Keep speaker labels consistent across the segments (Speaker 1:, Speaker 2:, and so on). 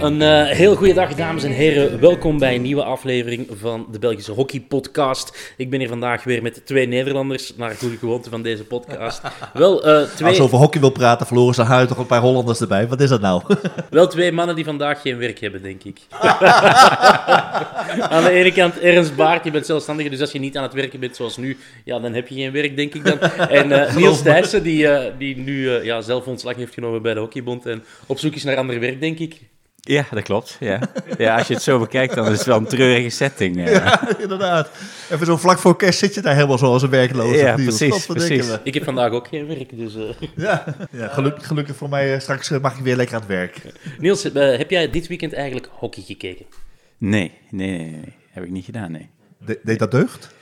Speaker 1: Een uh, heel goede dag, dames en heren. Welkom bij een nieuwe aflevering van de Belgische Hockey Podcast. Ik ben hier vandaag weer met twee Nederlanders, naar goede gewoonte van deze podcast.
Speaker 2: Wel, uh, twee... Als je over hockey wil praten, verloren ze huid toch een paar Hollanders erbij. Wat is dat nou?
Speaker 1: Wel twee mannen die vandaag geen werk hebben, denk ik. aan de ene kant Ernst Baart, je bent zelfstandige, dus als je niet aan het werken bent zoals nu, ja, dan heb je geen werk, denk ik dan. En uh, Niels Thijssen, die, die nu ja, zelf ontslag heeft genomen bij de Hockeybond en op zoek is naar ander werk, denk ik.
Speaker 3: Ja, dat klopt. Ja. ja, als je het zo bekijkt, dan is het wel een treurige setting. Ja,
Speaker 2: ja inderdaad. Even zo vlak voor kerst zit je daar helemaal zoals een werkloze.
Speaker 3: Ja, precies, precies.
Speaker 1: Ik heb vandaag ook geen werk, dus... Uh...
Speaker 2: Ja, ja gelukkig, gelukkig voor mij. Eh, straks eh, mag ik weer lekker aan het werk.
Speaker 1: Niels, heb jij dit weekend eigenlijk hockey gekeken?
Speaker 3: Nee, nee, nee, nee. Heb ik niet gedaan, nee.
Speaker 2: De, deed dat deugd?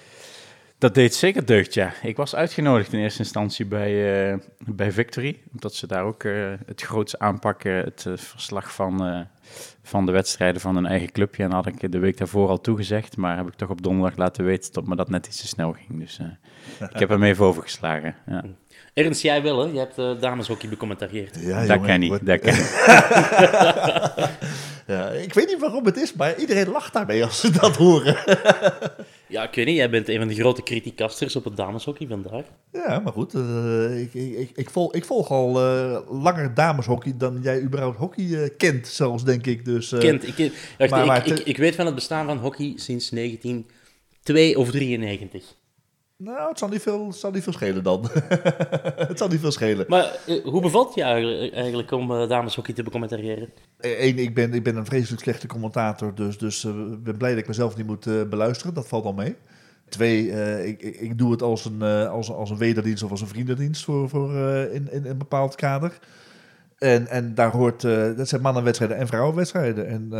Speaker 3: Dat deed zeker deugd, ja. Ik was uitgenodigd in eerste instantie bij, uh, bij Victory, omdat ze daar ook uh, het grootste aanpakken, het uh, verslag van, van de wedstrijden van hun eigen clubje. En had ik de week daarvoor al toegezegd, maar heb ik toch op donderdag laten weten dat me dat net iets te snel ging. Dus ik heb hem even overgeslagen. Ja.
Speaker 1: Ernst, jij wel, hè? Je hebt uh, dameshockey becommentarieerd.
Speaker 3: Ja, dat kan niet, dat kan
Speaker 2: ja, ik weet niet waarom het is, maar iedereen lacht daarmee als ze dat horen.
Speaker 1: Ja, ik weet niet, jij bent een van de grote criticasters op het dameshockey vandaag.
Speaker 2: Ja, maar goed, uh, ik, ik, ik, volg, ik volg al uh, langer dameshockey dan jij überhaupt hockey kent, zelfs, denk ik. Dus,
Speaker 1: kent, ik, wacht, maar, maar, ik, ik, weet van het bestaan van hockey sinds 1902 of 93.
Speaker 2: Nou, het zal niet veel, zal niet veel schelen dan. het zal niet veel schelen.
Speaker 1: Maar uh, hoe bevalt je eigenlijk om uh, dameshockey te becommentariëren?
Speaker 2: Eén, ik ben, ik ben een vreselijk slechte commentator, dus, dus uh, ik ben blij dat ik mezelf niet moet beluisteren. Dat valt al mee. Twee, ik, ik, ik, doe het als een, als, als een wederdienst of als een vriendendienst voor, voor, in, in een bepaald kader. En, en daar hoort, dat zijn mannenwedstrijden en vrouwenwedstrijden. En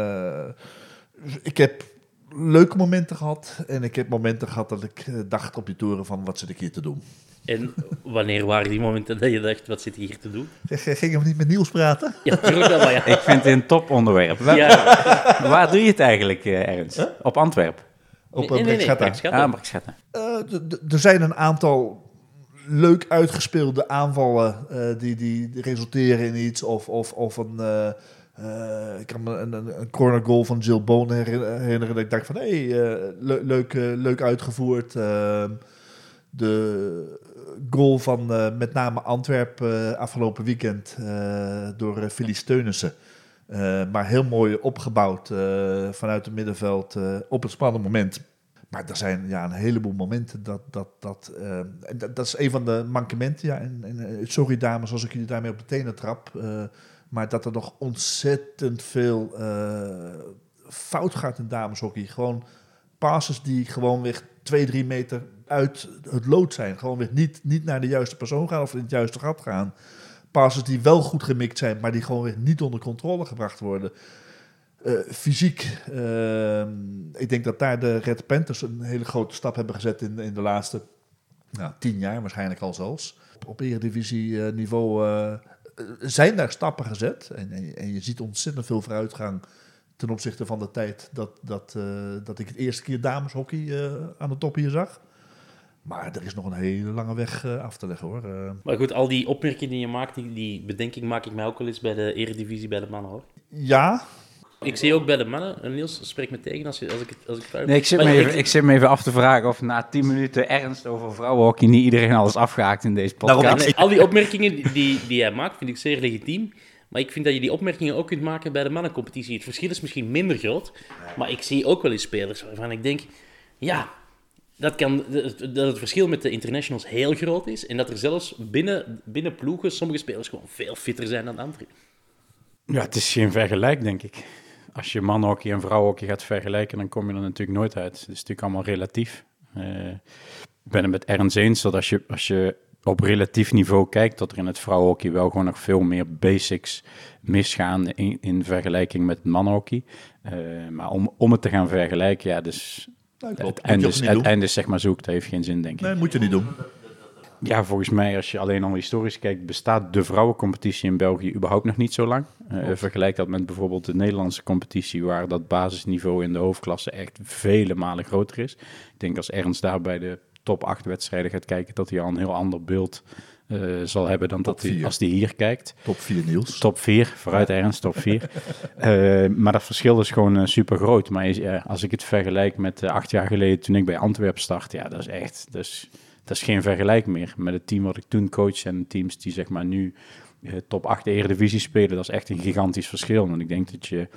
Speaker 2: ik heb leuke momenten gehad. En ik heb momenten gehad dat ik eh, dacht op je toren van wat zit ik hier te doen.
Speaker 1: En wanneer waren die momenten dat je dacht, wat zit ik hier te doen?
Speaker 2: Ging je niet met Niels praten?
Speaker 1: Ja, natuurlijk wel, maar ja.
Speaker 3: Ik vind het een toponderwerp. Waar, ja. waar doe je het eigenlijk, uh, Ernst? Op Antwerp?
Speaker 2: Op nee, nee, nee,
Speaker 3: Ah,
Speaker 2: uh, Er zijn een aantal leuk uitgespeelde aanvallen uh, die, die resulteren in iets. Of, of, of een uh, ik kan me een, een, corner goal van Jill Bone herinneren. Dat ik dacht van, hé, hey, le leuk, uh, leuk uitgevoerd. Ehm, de goal van met name Antwerp afgelopen weekend door Philly Steunissen. maar heel mooi opgebouwd vanuit het middenveld op een spannend moment. Maar er zijn ja, een heleboel momenten dat... dat, dat, dat, dat is een van de mankementen. Ja, en, en, sorry dames als ik jullie daarmee op de tenen trap... Maar dat er nog ontzettend veel uh, fout gaat in dameshockey. Gewoon passes die gewoon weer twee, drie meter uit het lood zijn. Gewoon weer niet, niet naar de juiste persoon gaan of in het juiste gat gaan. Passes die wel goed gemikt zijn, maar die gewoon weer niet onder controle gebracht worden. Uh, fysiek, uh, ik denk dat daar de Red Panthers een hele grote stap hebben gezet in, in de laatste nou, tien jaar, waarschijnlijk al zelfs. Op, op eredivisie niveau zijn daar stappen gezet. En, en, je ziet ontzettend veel vooruitgang ten opzichte van de tijd dat, dat, uh, dat ik het eerste keer dameshockey uh, aan de top hier zag. Maar er is nog een hele lange weg uh, af te leggen hoor.
Speaker 1: Maar goed, al die opmerkingen die je maakt, die, die bedenking maak ik mij ook wel eens bij de Eredivisie bij de mannen hoor.
Speaker 2: Ja,
Speaker 1: ik zie ook bij de mannen, Niels, spreek me tegen als, je, als ik het als ik
Speaker 3: Nee, ik zit, me even, ik... zit me even af te vragen of na 10 minuten ernst over vrouwenhockey niet iedereen alles afgehaakt in deze podcast.
Speaker 1: al die opmerkingen die, die jij maakt, vind ik zeer legitiem. Maar ik vind dat je die opmerkingen ook kunt maken bij de mannencompetitie. Het verschil is misschien minder groot, maar ik zie ook wel eens spelers waarvan ik denk, ja, dat, kan, dat het verschil met de internationals heel groot is. En dat er zelfs binnen, binnen ploegen sommige spelers gewoon veel fitter zijn dan anderen.
Speaker 3: Ja, het is geen vergelijk, denk ik als je mannenhockey en vrouwenhockey gaat vergelijken, dan kom je er natuurlijk nooit uit. Het is natuurlijk allemaal relatief. Uh, ik ben het met Ernst eens dat als je, als je op relatief niveau kijkt, dat er in het vrouwenhockey wel gewoon nog veel meer basics misgaan in, in vergelijking met mannenhockey. Uh, maar om, om het te gaan vergelijken, ja, dus het, einde is, het einde is zeg maar zoek, dat heeft geen zin, denk ik.
Speaker 2: Nee, moet je niet doen.
Speaker 3: Ja, volgens mij, als je alleen al historisch kijkt, bestaat de vrouwencompetitie in België überhaupt nog niet zo lang. Uh, vergelijk dat met bijvoorbeeld de Nederlandse competitie, waar dat basisniveau in de hoofdklasse echt vele malen groter is. Ik denk als Ernst daar bij de top 8 wedstrijden gaat kijken, dat hij al een heel ander beeld eh, zal hebben dan
Speaker 2: Top
Speaker 3: dat hij, als hij hier kijkt.
Speaker 2: Top 4 Niels.
Speaker 3: Top 4, vooruit ergens, top 4. Eh, maar dat verschil is gewoon super groot. Maar is- eh, als ik het vergelijk met eh, acht jaar geleden toen ik bij Antwerpen startte, ja, dat is echt, is, dat is geen vergelijk meer. Met het team wat ik toen coach en teams die zeg maar nu eh, top 8 Eredivisie spelen, dat is echt een gigantisch verschil. Want ik denk dat je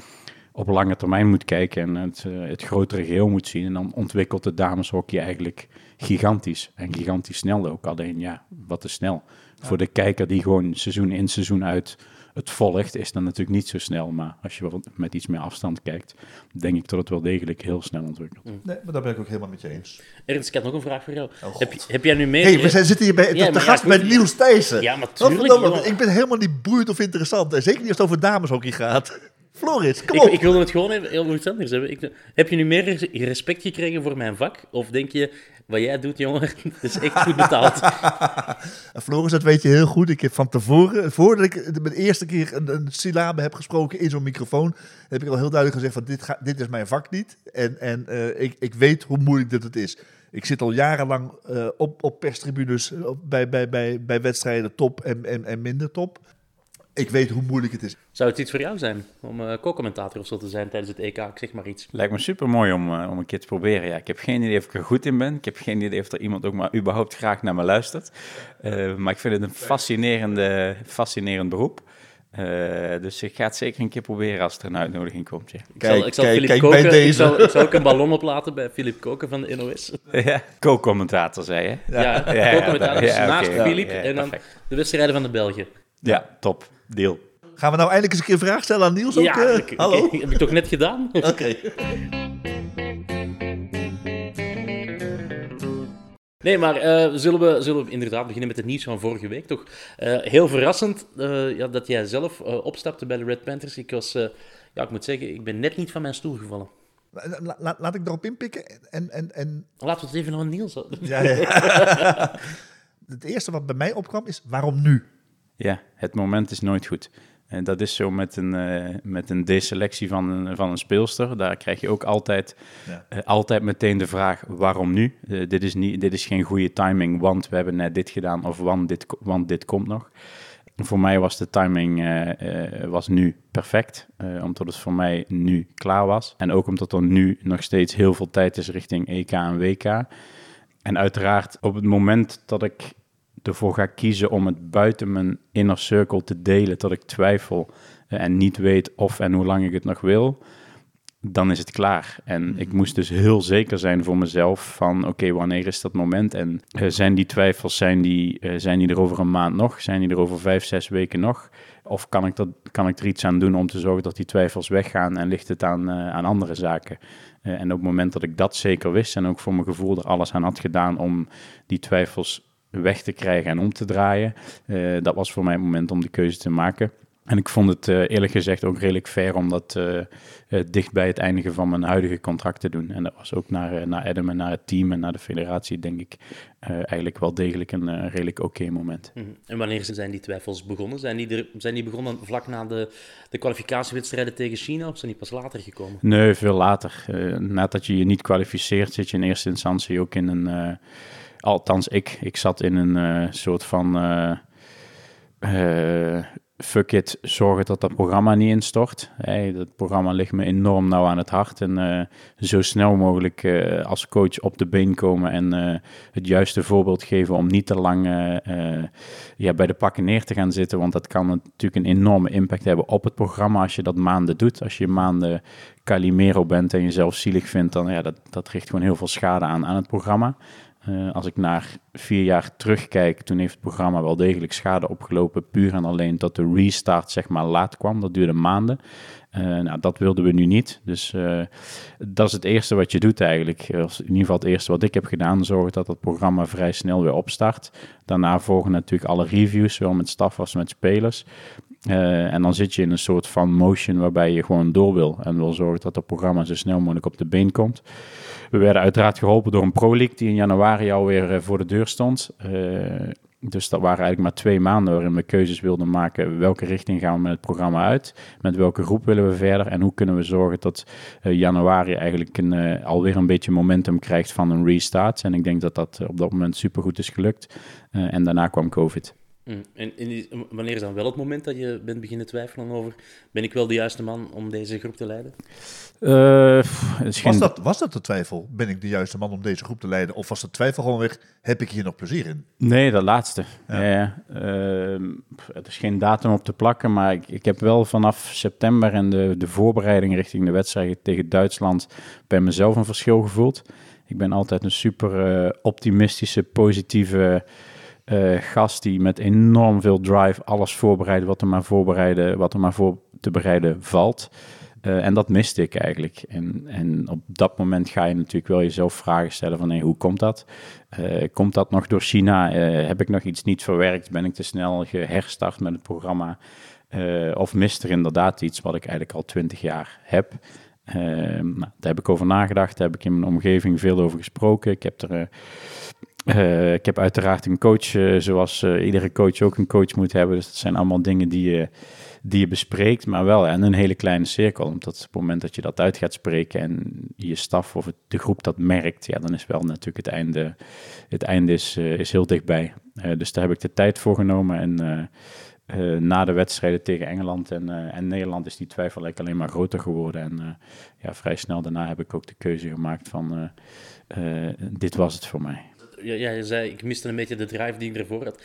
Speaker 3: op lange termijn moet kijken en het, eh, het grotere geheel moet zien. En dan ontwikkelt het dameshockey eigenlijk gigantisch. En gigantisch snel ook. Alleen ja, wat te snel. Voor de kijker die gewoon seizoen in seizoen uit het volgt, is dat natuurlijk niet zo snel. Maar als je wel met iets meer afstand kijkt, denk ik dat het wel degelijk heel snel ontwikkelt.
Speaker 2: Nee, maar daar ben ik ook helemaal met je eens.
Speaker 1: Ernst, ik had nog een vraag voor jou.
Speaker 2: Oh,
Speaker 1: heb, je- heb jij nu meer...
Speaker 2: hey, we zijn, zitten hier bij,
Speaker 1: Ja, ja,
Speaker 2: gast bij
Speaker 1: moet-
Speaker 2: Niels Thijssen.
Speaker 1: Ja, maar tuurlijk.
Speaker 2: Ik ben helemaal niet boeiend of interessant. En zeker niet als het over dameshockey gaat. Floris, kom
Speaker 1: Ik,
Speaker 2: op.
Speaker 1: ik wilde het gewoon even heel iets anders hebben. Ik, heb je nu meer res- respect gekregen voor mijn vak? Of denk je, wat jij doet, jongen, is echt goed betaald?
Speaker 2: Floris, dat weet je heel goed. Ik heb van tevoren, voordat ik de- mijn eerste keer een, een syllabe heb gesproken in zo'n microfoon, heb ik al heel duidelijk gezegd van dit, ga, dit is mijn vak niet. En, en eh, ik, ik weet hoe moeilijk dit het is. Ik zit al jarenlang eh, op, op perstribunes op- bij, bij, bij, bij wedstrijden top en, en, en minder top. Ik weet hoe moeilijk het is.
Speaker 1: Zou het iets voor jou zijn om eh co-commentator of zo te zijn tijdens het EK? Ik zeg maar iets.
Speaker 3: Lijkt me super mooi om, eh, om een keer te proberen. Ja, ik heb geen idee of ik er goed in ben. Ik heb geen idee of er iemand ook maar überhaupt graag naar me luistert. Eh, maar ik vind het een fascinerende, fascinerend beroep. Eh, dus ik ga het zeker een keer proberen als er een uitnodiging komt. Ja,
Speaker 1: Ik zal, ik zal
Speaker 2: kijk, kijk
Speaker 1: Koken,
Speaker 2: bij
Speaker 1: Ik
Speaker 2: deze.
Speaker 1: zal, ik zal ook een ballon oplaten bij Filip Koken van de NOS.
Speaker 3: ja co-commentator zei je?
Speaker 1: Ja,
Speaker 3: ja,
Speaker 1: co-commentator
Speaker 3: ja, oké,
Speaker 1: naast Filip
Speaker 3: ja,
Speaker 1: en dan
Speaker 3: perfect.
Speaker 1: de wedstrijden van de Belgen.
Speaker 3: Ja, top. Deal.
Speaker 2: Gaan we nou eindelijk eens een keer een vraag stellen aan Niels? Ook,
Speaker 1: ja,
Speaker 2: eh?
Speaker 1: ik- ik-
Speaker 2: hallo?
Speaker 1: heb ik toch net gedaan?
Speaker 2: Oké.
Speaker 1: Nee, maar eh, zullen, we, zullen we inderdaad beginnen met het nieuws van vorige week? Toch eh, heel verrassend eh, ja, dat jij zelf eh, opstapte bij de Red Panthers. Ik was, eh, ja, ik moet zeggen, ik ben net niet van mijn stoel gevallen.
Speaker 2: La- la- laat ik erop inpikken. En, en, en
Speaker 1: Laten we het even aan Niels.
Speaker 2: Ja, ja. het eerste wat bij mij opkwam is, waarom nu?
Speaker 3: Ja, het moment is nooit goed. En dat is zo met een, eh, met een deselectie van een, van een speelster. Daar krijg je ook altijd,
Speaker 2: Ja.
Speaker 3: eh, altijd meteen de vraag, waarom nu? Eh, dit, is niet, dit is geen goede timing, want we hebben net dit gedaan of want dit, want dit komt nog. Voor mij was de timing was nu perfect, omdat het voor mij nu klaar was. En ook omdat er nu nog steeds heel veel tijd is richting EK en WK. En uiteraard op het moment dat ik ervoor ga kiezen om het buiten mijn inner circle te delen, dat ik twijfel eh, en niet weet of en hoe lang ik het nog wil, dan is het klaar. En ik moest dus heel zeker zijn voor mezelf van, oké, wanneer is dat moment? En eh, zijn die twijfels, zijn die, eh, zijn die er over een maand nog? Zijn die er over vijf, zes weken nog? Of kan ik, dat, kan ik er iets aan doen om te zorgen dat die twijfels weggaan en ligt het aan, aan andere zaken? En op het moment dat ik dat zeker wist en ook voor mijn gevoel er alles aan had gedaan om die twijfels weg te krijgen en om te draaien, eh, dat was voor mij het moment om de keuze te maken. En ik vond het eh, eerlijk gezegd ook redelijk fair om dat eh, dicht bij het eindigen van mijn huidige contract te doen. En dat was ook naar, naar Adam en naar het team en naar de federatie, denk ik, eigenlijk wel degelijk een redelijk oké moment.
Speaker 1: Mhm. En wanneer zijn die twijfels begonnen? Zijn die, er, zijn die begonnen vlak na de, de kwalificatiewedstrijden tegen China of zijn die pas later gekomen?
Speaker 3: Nee, veel later. Nadat je je niet kwalificeert, zit je in eerste instantie ook in een. Althans, ik, ik zat in een eh, soort van. eh, eh, fuck it, zorgen dat dat programma niet instort. Hey, dat programma ligt me enorm nauw aan het hart. En zo snel mogelijk als coach op de been komen en het juiste voorbeeld geven om niet te lang ja, bij de pakken neer te gaan zitten. Want dat kan natuurlijk een enorme impact hebben op het programma als je dat maanden doet. Als je maanden Calimero bent en jezelf zielig vindt, dan ja, dat, dat richt gewoon heel veel schade aan aan het programma. Eh, als ik naar vier jaar terugkijk, toen heeft het programma wel degelijk schade opgelopen, puur en alleen dat de restart zeg maar laat kwam. Dat duurde maanden. Eh, nou, dat wilden we nu niet. Dus eh, dat is het eerste wat je doet eigenlijk. In ieder geval het eerste wat ik heb gedaan, zorgen dat het programma vrij snel weer opstart. Daarna volgen natuurlijk alle reviews, zowel met staf als met spelers. En dan zit je in een soort van motion waarbij je gewoon door wil en wil zorgen dat het programma zo snel mogelijk op de been komt. We werden uiteraard geholpen door een Pro League die in januari alweer eh, voor de deur stond. Eh, Dus dat waren eigenlijk maar twee maanden waarin we keuzes wilden maken. Welke richting gaan we met het programma uit? Met welke groep willen we verder? En hoe kunnen we zorgen dat uh, januari eigenlijk een, alweer een beetje momentum krijgt van een restart? En ik denk dat dat op dat moment supergoed is gelukt. En daarna kwam COVID.
Speaker 1: Mm. En, wanneer is dan wel het moment dat je bent beginnen twijfelen over... ben ik wel de juiste man om deze groep te leiden?
Speaker 2: Uh, was, dat, was dat de twijfel? Ben ik de juiste man om deze groep te leiden? Of was de twijfel gewoon weg, heb ik hier nog plezier in?
Speaker 3: Nee, dat laatste. Ja. Ja, uh, er is geen datum op te plakken, maar ik, ik heb wel vanaf september en de, de voorbereiding richting de wedstrijd tegen Duitsland bij mezelf een verschil gevoeld. Ik ben altijd een super uh, optimistische, positieve uh, gast die met enorm veel drive alles voorbereidt wat er maar voorbereiden, wat er maar voor te bereiden valt. Uh, en dat miste ik eigenlijk. En, en op dat moment ga je natuurlijk wel jezelf vragen stellen van hey, hoe komt dat? Uh, komt dat nog door China? heb ik nog iets niet verwerkt? Ben ik te snel geherstart met het programma? of mist er inderdaad iets wat ik eigenlijk al twintig jaar heb? nou, daar heb ik over nagedacht, daar heb ik in mijn omgeving veel over gesproken. Ik heb er uh, ik heb uiteraard een coach, uh, zoals uh, iedere coach ook een coach moet hebben. Dus dat zijn allemaal dingen die je, die je bespreekt, maar wel in een hele kleine cirkel. Omdat op het moment dat je dat uit gaat spreken en je staf of de groep dat merkt, ja, dan is wel natuurlijk het einde, het einde is, is heel dichtbij. dus daar heb ik de tijd voor genomen en... na de wedstrijden tegen Engeland en, en Nederland is die twijfel eigenlijk alleen maar groter geworden. En ja, vrij snel daarna heb ik ook de keuze gemaakt van dit was het voor mij
Speaker 1: ja, je zei, ik miste een beetje de drive die ik ervoor had.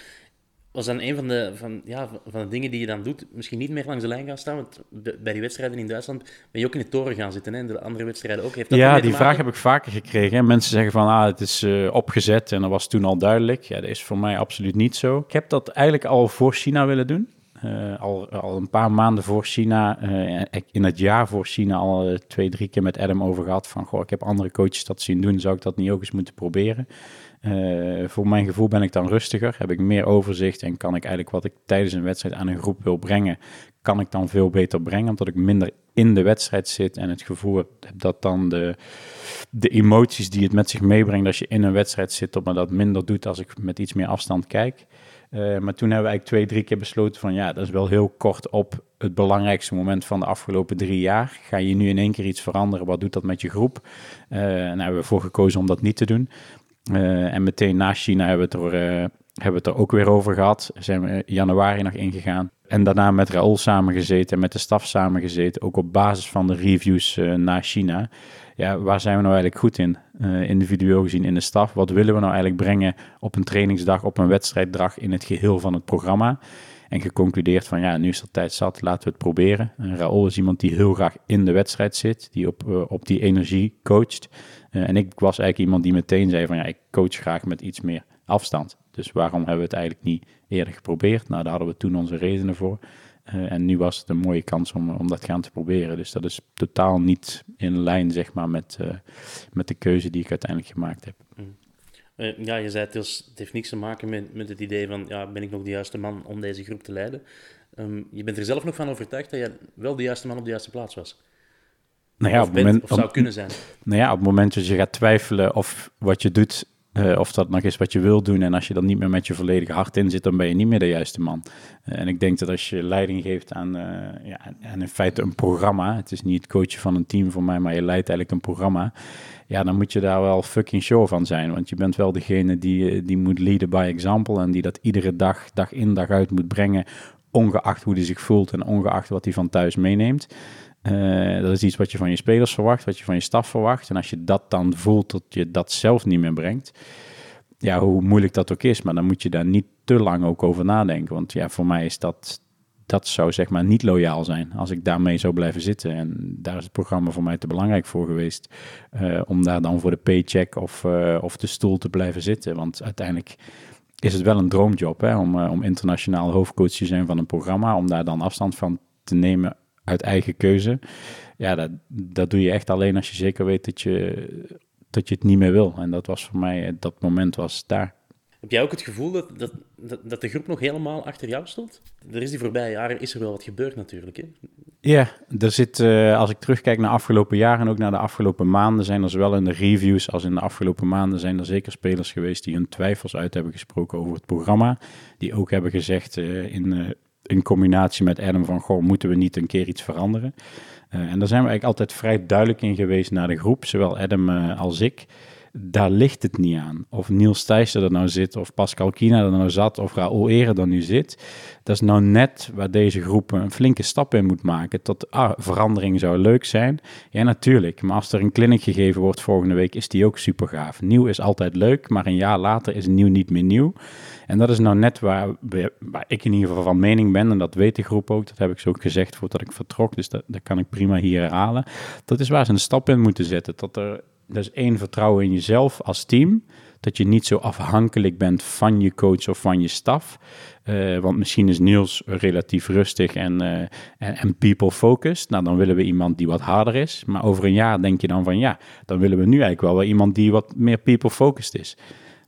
Speaker 1: Was dan een van de, van, ja, van de dingen die je dan doet, misschien niet meer langs de lijn gaan staan? Want bij die wedstrijden in Duitsland ben je ook in de toren gaan zitten, hè? en de andere wedstrijden ook. Heeft dat
Speaker 3: ja, die vraag heb ik vaker gekregen. Mensen zeggen van, ah, het is uh, opgezet en dat was toen al duidelijk. Ja, dat is voor mij absoluut niet zo. Ik heb dat eigenlijk al voor China willen doen. Uh, al, al een paar maanden voor China, uh, in het jaar voor China, al twee, drie keer met Adam over gehad. Van, goh, ik heb andere coaches dat zien doen, zou ik dat niet ook eens moeten proberen? Uh, voor mijn gevoel ben ik dan rustiger, heb ik meer overzicht en kan ik eigenlijk wat ik tijdens een wedstrijd aan een groep wil brengen, kan ik dan veel beter brengen, omdat ik minder in de wedstrijd zit en het gevoel heb dat dan de, de emoties die het met zich meebrengt als je in een wedstrijd zit, dat me dat minder doet als ik met iets meer afstand kijk. Uh, maar toen hebben we eigenlijk twee, drie keer besloten van ja, dat is wel heel kort op het belangrijkste moment van de afgelopen drie jaar. Ga je nu in één keer iets veranderen? Wat doet dat met je groep? Uh, nou hebben we ervoor gekozen om dat niet te doen. Uh, en meteen na China hebben we, het er, uh, hebben we er ook weer over gehad. Zijn we januari nog ingegaan. En daarna met Raoul samengezeten en met de staf samengezeten. Ook op basis van de reviews uh, naar China. Ja, waar zijn we nou eigenlijk goed in? individueel gezien in de staf. Wat willen we nou eigenlijk brengen op een trainingsdag, op een wedstrijddag in het geheel van het programma? En geconcludeerd van ja, nu is het tijd zat, laten we het proberen. En Raoul is iemand die heel graag in de wedstrijd zit, die op, op die energie coacht. Uh, en ik was eigenlijk iemand die meteen zei van ja, ik coach graag met iets meer afstand. Dus waarom hebben we het eigenlijk niet eerder geprobeerd? Nou, daar hadden we toen onze redenen voor. Uh, en nu was het een mooie kans om, om dat gaan te proberen. Dus dat is totaal niet in lijn, zeg maar, met, met de keuze die ik uiteindelijk gemaakt heb.
Speaker 1: Uh, ja, je zei het, is, het heeft niks te maken met, met het idee van, ja, ben ik nog de juiste man om deze groep te leiden? Um, je bent er zelf nog van overtuigd dat je wel de juiste man op de juiste plaats was?
Speaker 3: Nou ja, op het moment,
Speaker 1: of zou kunnen zijn.
Speaker 3: Nou ja, op het moment dat je gaat twijfelen of wat je doet, uh, of dat nog is wat je wil doen. En als je dan niet meer met je volledige hart in zit, dan ben je niet meer de juiste man. Uh, en ik denk dat als je leiding geeft aan, uh, ja, aan in feite een programma. Het is niet het coachen van een team voor mij, maar je leidt eigenlijk een programma. Ja, dan moet je daar wel fucking show van zijn. Want je bent wel degene die, die moet leaden by example. En die dat iedere dag, dag in, dag uit moet brengen. Ongeacht hoe hij zich voelt en ongeacht wat hij van thuis meeneemt. Uh, dat is iets wat je van je spelers verwacht, wat je van je staf verwacht. En als je dat dan voelt dat je dat zelf niet meer brengt, ja, hoe moeilijk dat ook is, maar dan moet je daar niet te lang ook over nadenken. Want ja, voor mij is dat, dat zou zeg maar niet loyaal zijn als ik daarmee zou blijven zitten. En daar is het programma voor mij te belangrijk voor geweest. Uh, om daar dan voor de paycheck of, uh, of de stoel te blijven zitten. Want uiteindelijk is het wel een droomjob hè, om, om internationaal hoofdcoach te zijn van een programma. Om daar dan afstand van te nemen uit eigen keuze. Ja, dat, dat doe je echt alleen als je zeker weet dat je, dat je het niet meer wil. En dat was voor mij, dat moment was daar.
Speaker 1: Heb jij ook het gevoel dat, dat, dat de groep nog helemaal achter jou stond? Er is die voorbije jaren is er wel wat gebeurd natuurlijk. Hè?
Speaker 3: Ja, er zit, uh, als ik terugkijk naar afgelopen jaar en ook naar de afgelopen maanden, zijn er zowel in de reviews als in de afgelopen maanden zijn er zeker spelers geweest die hun twijfels uit hebben gesproken over het programma. Die ook hebben gezegd uh, in, uh, in combinatie met Adam van, goh, moeten we niet een keer iets veranderen? en daar zijn we eigenlijk altijd vrij duidelijk in geweest naar de groep, zowel Adam als ik daar ligt het niet aan. Of Niels Thijssen er nou zit, of Pascal Kina er nou zat, of Raoul Ere er nu zit. Dat is nou net waar deze groep een flinke stap in moet maken. Tot ah, verandering zou leuk zijn. Ja, natuurlijk. Maar als er een clinic gegeven wordt volgende week, is die ook super gaaf. Nieuw is altijd leuk, maar een jaar later is nieuw niet meer nieuw. En dat is nou net waar, waar ik in ieder geval van mening ben, en dat weet de groep ook, dat heb ik zo ook gezegd voordat ik vertrok, dus dat, dat kan ik prima hier herhalen. Dat is waar ze een stap in moeten zetten. Dat er is één, vertrouwen in jezelf als team. Dat je niet zo afhankelijk bent van je coach of van je staf. Uh, want misschien is Niels relatief rustig en, uh, en, en people-focused. Nou, dan willen we iemand die wat harder is. Maar over een jaar denk je dan van ja, dan willen we nu eigenlijk wel, wel iemand die wat meer people-focused is.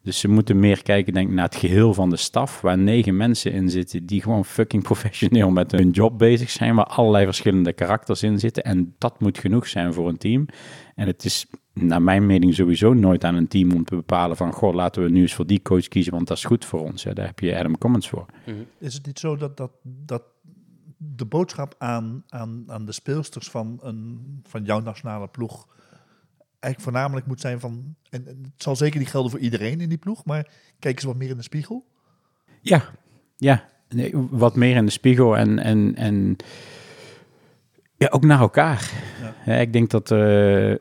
Speaker 3: Dus ze moeten meer kijken denk ik, naar het geheel van de staf, waar negen mensen in zitten die gewoon fucking professioneel met hun job bezig zijn, waar allerlei verschillende karakters in zitten. En dat moet genoeg zijn voor een team. En het is naar mijn mening sowieso nooit aan een team om te bepalen van, goh, laten we nu eens voor die coach kiezen, want dat is goed voor ons. Daar heb je Adam Commons voor.
Speaker 2: Mhm. Is het niet zo dat, dat, dat de boodschap aan, aan, aan de speelsters van, een, van jouw nationale ploeg eigenlijk voornamelijk moet zijn van, en het zal zeker niet gelden voor iedereen in die ploeg, maar kijk eens wat meer in de spiegel?
Speaker 3: Ja, ja. Nee, wat meer in de spiegel en, en, en ja, ook naar elkaar. Ja. ik denk dat uh, eh,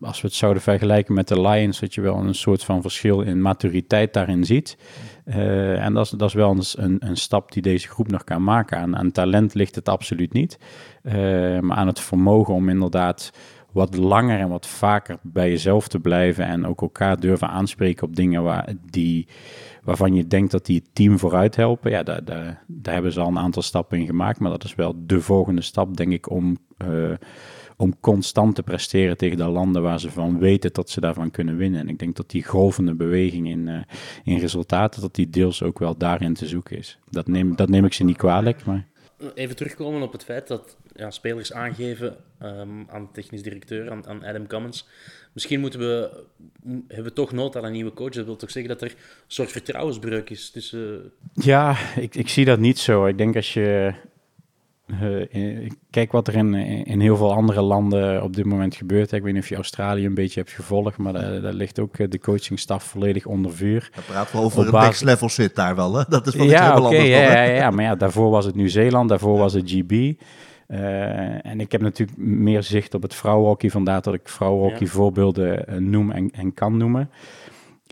Speaker 3: als we het zouden vergelijken met de Lions, dat je wel een soort van verschil in maturiteit daarin ziet. Uh, en dat is, dat is wel een, een, stap die deze groep nog kan maken. Aan, aan talent ligt het absoluut niet. Uh, maar aan het vermogen om inderdaad wat langer en wat vaker bij jezelf te blijven. En ook elkaar durven aanspreken op dingen waar, die, waarvan je denkt dat die het team vooruit helpen. Ja, daar, daar, daar hebben ze al een aantal stappen in gemaakt. Maar dat is wel de volgende stap, denk ik, om om constant te presteren tegen de landen waar ze van weten dat ze daarvan kunnen winnen. En ik denk dat die golvende beweging in, uh, in resultaten, dat die deels ook wel daarin te zoeken is. Dat neem, dat neem ik ze niet kwalijk, maar...
Speaker 1: Even terugkomen op het feit dat ja, spelers aangeven um, aan de technisch directeur, aan, aan Adam Cummins. Misschien moeten we, hebben we toch nood aan een nieuwe coach. Dat wil toch zeggen dat er een soort vertrouwensbreuk is tussen...
Speaker 3: Ja, ik, ik zie dat niet zo. Ik denk als je kijk wat er in, in heel veel andere landen op dit moment gebeurt. Ik weet niet of je Australië een beetje hebt gevolgd, maar daar, ligt ook eh, de coachingstaf volledig onder vuur.
Speaker 2: Dan praten we over een basis... level zit daar wel, hè? Dat is wel
Speaker 3: ja,
Speaker 2: oké,
Speaker 3: ja, ja, ja, maar ja, daarvoor was het Nieuw-Zeeland, daarvoor was het GB. Uh, en ik heb natuurlijk meer zicht op het vrouwenhockey, vandaar dat ik vrouwenhockey ja. voorbeelden noem en, en kan noemen.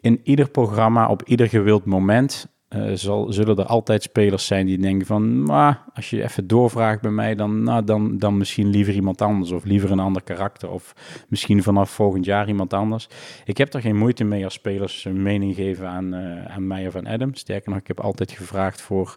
Speaker 3: In ieder programma, op ieder gewild moment uh, zal, zullen er altijd spelers zijn die denken van, maar als je even doorvraagt bij mij, dan, nou, dan, dan misschien liever iemand anders of liever een ander karakter of misschien vanaf volgend jaar iemand anders. Ik heb er geen moeite mee als spelers een mening geven aan, uh, aan mij of aan Adam. Sterker nog, ik heb altijd gevraagd voor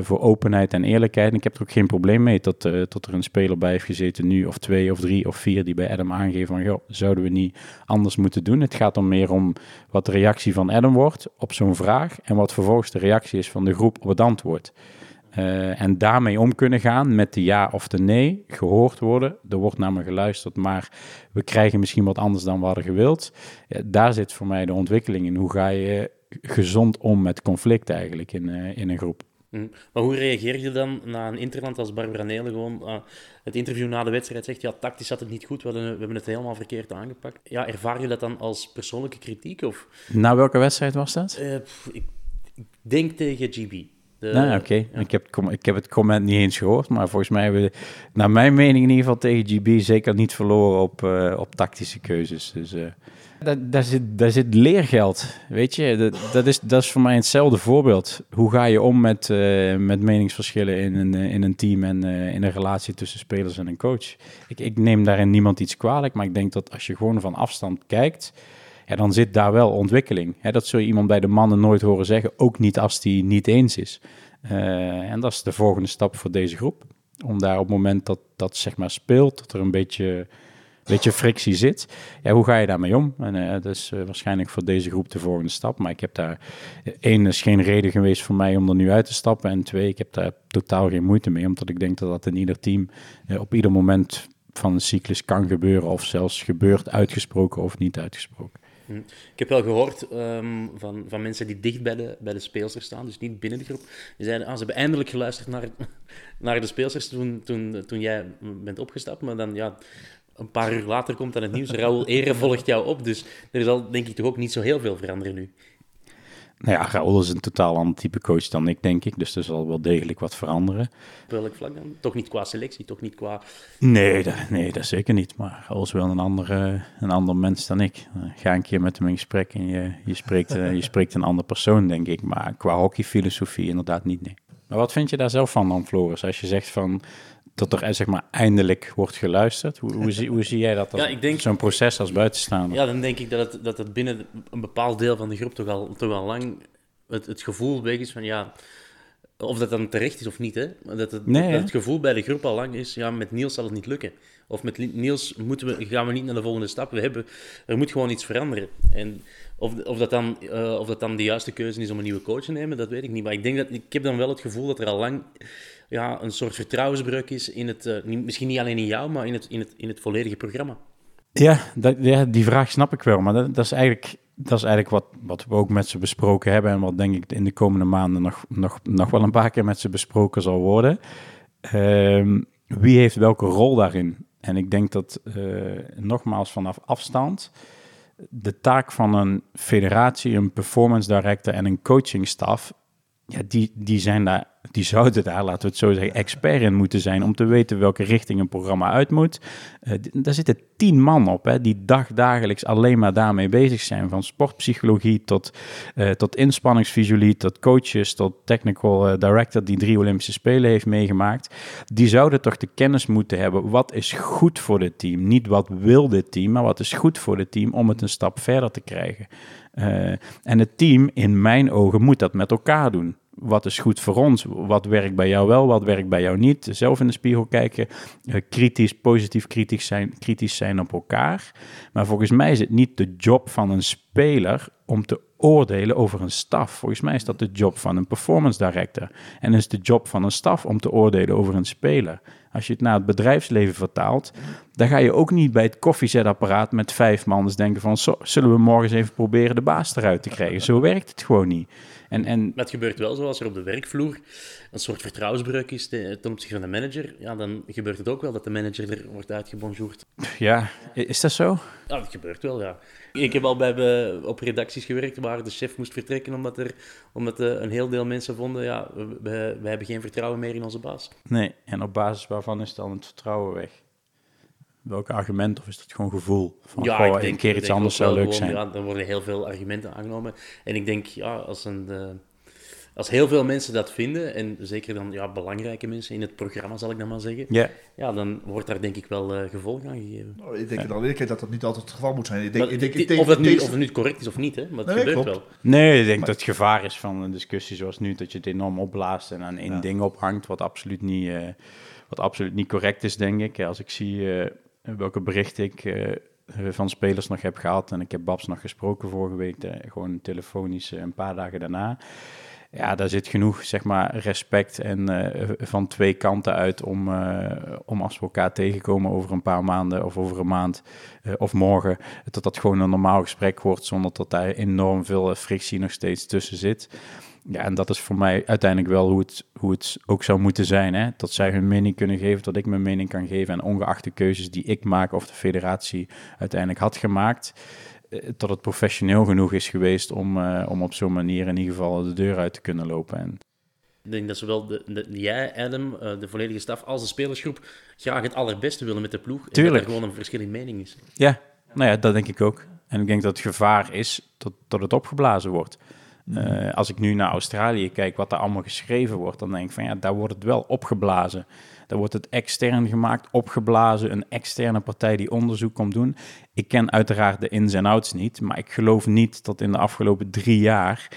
Speaker 3: voor openheid en eerlijkheid. En ik heb er ook geen probleem mee dat, uh, tot er een speler bij heeft gezeten nu, of twee of drie of vier, die bij Adam aangeven van, joh, zouden we niet anders moeten doen? Het gaat dan meer om wat de reactie van Adam wordt op zo'n vraag en wat vervolgens de reactie is van de groep op het antwoord. Uh, en daarmee om kunnen gaan met de ja of de nee, gehoord worden. Er wordt naar me geluisterd, maar we krijgen misschien wat anders dan we hadden gewild. Daar zit voor mij de ontwikkeling in. Hoe ga je gezond om met conflict eigenlijk in, in een groep?
Speaker 1: Mm. Maar hoe reageer je dan na een interland als Barbara Nelen gewoon uh, het interview na de wedstrijd zegt, ja, tactisch zat het niet goed, we, hebben het helemaal verkeerd aangepakt. Ja, ervaar je dat dan als persoonlijke kritiek? Of?
Speaker 3: Na welke wedstrijd was dat?
Speaker 1: Uh, ik, ik, denk tegen GB.
Speaker 3: De, nou, oké. Ja. Ik, heb, ik heb het comment niet eens gehoord, maar volgens mij hebben we, naar mijn mening in ieder geval tegen GB, zeker niet verloren op, uh, op tactische keuzes. Dus... Daar, zit, leergeld, weet je. Dat, dat, is, dat is voor mij hetzelfde voorbeeld. Hoe ga je om met, uh, met meningsverschillen in een, uh, in een team en uh, in een relatie tussen spelers en een coach? Ik, ik neem daarin niemand iets kwalijk, maar ik denk dat als je gewoon van afstand kijkt, ja, dan zit daar wel ontwikkeling. Hè, dat zul je iemand bij de mannen nooit horen zeggen, ook niet als die niet eens is. en dat is de volgende stap voor deze groep. Om daar op het moment dat dat zeg maar speelt, dat er een beetje beetje frictie zit. Ja, hoe ga je daarmee om? En dat is uh, waarschijnlijk voor deze groep de volgende stap. Maar ik heb daar, één, is geen reden geweest voor mij om er nu uit te stappen. En twee, ik heb daar totaal geen moeite mee, omdat ik denk dat dat in ieder team op ieder moment van een cyclus kan gebeuren. Of zelfs gebeurt, uitgesproken of niet uitgesproken.
Speaker 1: Hm. Ik heb wel gehoord um, van, van mensen die dicht bij de, bij de speelsters staan, dus niet binnen de groep. Die zeiden, ah, ze hebben eindelijk geluisterd naar, naar de speelsters toen, toen, toen jij bent opgestapt. Maar dan, ja, een paar uur later komt dan het nieuws. Raoul Ere volgt jou op, dus er zal denk ik toch ook niet zo heel veel veranderen nu.
Speaker 3: Nou ja, Raoul is een totaal ander type coach dan ik, denk ik. Dus er zal wel degelijk wat veranderen.
Speaker 1: Op welk vlak dan? Toch niet qua selectie, toch niet qua...
Speaker 3: Nee, dat, nee, dat zeker niet. Maar Raoul is wel een, andere, een ander mens dan ik. Ga een keer met hem in gesprek en je, je, spreekt, je spreekt een andere persoon, denk ik. Maar qua hockeyfilosofie inderdaad niet, nee. Maar wat vind je daar zelf van dan, Floris? Als je zegt van dat er zeg maar eindelijk wordt geluisterd. Hoe, hoe, zie, hoe zie jij dat? Ja, ik denk, zo'n proces als buitenstaander?
Speaker 1: Ja, dan denk ik dat het, dat het binnen een bepaald deel van de groep toch al, toch al lang het, het gevoel weg is van ja, of dat dan terecht is of niet. Hè? Dat, het, dat het gevoel bij de groep al lang is, ja, met Niels zal het niet lukken. Of met Niels moeten we, gaan we niet naar de volgende stap. We hebben, er moet gewoon iets veranderen. En of, of, dat dan, uh, of dat dan de juiste keuze is om een nieuwe coach te nemen, dat weet ik niet. Maar ik denk dat ik heb dan wel het gevoel dat er al lang ja, een soort vertrouwensbreuk is in het, uh, misschien niet alleen in jou, maar in het, in het, in het volledige programma.
Speaker 3: Ja, dat, ja, die vraag snap ik wel, maar dat, is eigenlijk, dat is eigenlijk wat, wat we ook met ze besproken hebben en wat denk ik in de komende maanden nog, nog, nog wel een paar keer met ze besproken zal worden. Uh, wie heeft welke rol daarin? En ik denk dat uh, nogmaals vanaf afstand de taak van een federatie, een performance director en een coachingstaf, ja, die, die zijn daar die zouden daar, laten we het zo zeggen, expert in moeten zijn om te weten welke richting een programma uit moet. Uh, daar zitten tien man op, hè, die dagdagelijks alleen maar daarmee bezig zijn. Van sportpsychologie tot, uh, tot tot coaches, tot technical uh, director die drie Olympische Spelen heeft meegemaakt. Die zouden toch de kennis moeten hebben, wat is goed voor dit team? Niet wat wil dit team, maar wat is goed voor dit team om het een stap verder te krijgen. en het team, in mijn ogen, moet dat met elkaar doen wat is goed voor ons? Wat werkt bij jou wel, wat werkt bij jou niet? Zelf in de spiegel kijken, uh, kritisch, positief kritisch zijn, kritisch zijn op elkaar. Maar volgens mij is het niet de job van een speler om te oordelen over een staf. Volgens mij is dat de job van een performance director. En is de job van een staf om te oordelen over een speler. Als je het naar het bedrijfsleven vertaalt, dan ga je ook niet bij het koffiezetapparaat met vijf man eens denken van, zullen we morgen eens even proberen de baas eruit te krijgen? Zo werkt het gewoon niet. En, en...
Speaker 1: Maar het gebeurt wel zoals er op de werkvloer een soort vertrouwensbreuk is ten opzichte van de manager. Ja, dan gebeurt het ook wel dat de manager er wordt uitgebonjourd.
Speaker 3: Ja, is dat zo?
Speaker 1: Ja, dat gebeurt wel, ja. Ik heb al bij, op redacties gewerkt waar de chef moest vertrekken omdat, er, omdat eh, een heel deel mensen vonden, ja, we, we hebben geen vertrouwen meer in onze baas.
Speaker 3: Nee, en op basis waarvan is dan het vertrouwen weg? Welk argument of is dat gewoon gevoel? Van, ja, ik denk, een keer iets anders zou leuk zijn.
Speaker 1: Ja, er worden heel veel argumenten aangenomen. En ik denk, ja, als, een, uh, als heel veel mensen dat vinden, en zeker dan ja, belangrijke mensen in het programma, zal ik dan maar zeggen,
Speaker 3: yeah.
Speaker 1: ja, dan wordt daar denk ik wel uh, gevolg aan gegeven.
Speaker 2: Oh, ik denk ja. dan dat dat niet altijd het geval moet zijn. Ik denk, ik denk,
Speaker 1: ik denk, of, het nu, of het nu correct is of niet, hè? maar het nee, gebeurt wel.
Speaker 3: Nee, ik denk maar, dat het gevaar is van een discussie zoals nu, dat je het enorm opblaast en aan één ja. ding ophangt, wat absoluut niet... Uh, wat absoluut niet correct is, denk ik. Als ik zie welke berichten ik uh, van spelers nog heb gehad. En ik heb Babs nog gesproken vorige week, uh, gewoon telefonisch een paar dagen daarna. Ja, daar zit genoeg zeg maar, respect en uh, van twee kanten uit om, om als we elkaar tegenkomen over een paar maanden of over een maand of morgen, dat dat gewoon een normaal gesprek wordt zonder dat daar enorm veel frictie nog steeds tussen zit. Ja, en dat is voor mij uiteindelijk wel hoe het, hoe het ook zou moeten zijn. Hè? Dat zij hun mening kunnen geven, dat ik mijn mening kan geven. En ongeacht de keuzes die ik maak of de federatie uiteindelijk had gemaakt, eh, dat het professioneel genoeg is geweest om, uh, om op zo'n manier in ieder geval de deur uit te kunnen lopen. En,
Speaker 1: ik denk dat zowel de, de, jij, Adam, uh, de volledige staf, als de spelersgroep graag het allerbeste willen met de ploeg.
Speaker 3: Tuurlijk. En
Speaker 1: dat er gewoon een verschil in mening is.
Speaker 3: Ja, nou ja, dat denk ik ook. En ik denk dat het gevaar is dat, dat het opgeblazen wordt. Uh, als ik nu naar Australië kijk, wat daar allemaal geschreven wordt, dan denk ik van ja, daar wordt het wel opgeblazen. Wordt het extern gemaakt, opgeblazen, een externe partij die onderzoek komt doen. Ik ken uiteraard de ins en outs niet, maar ik geloof niet dat in de afgelopen drie jaar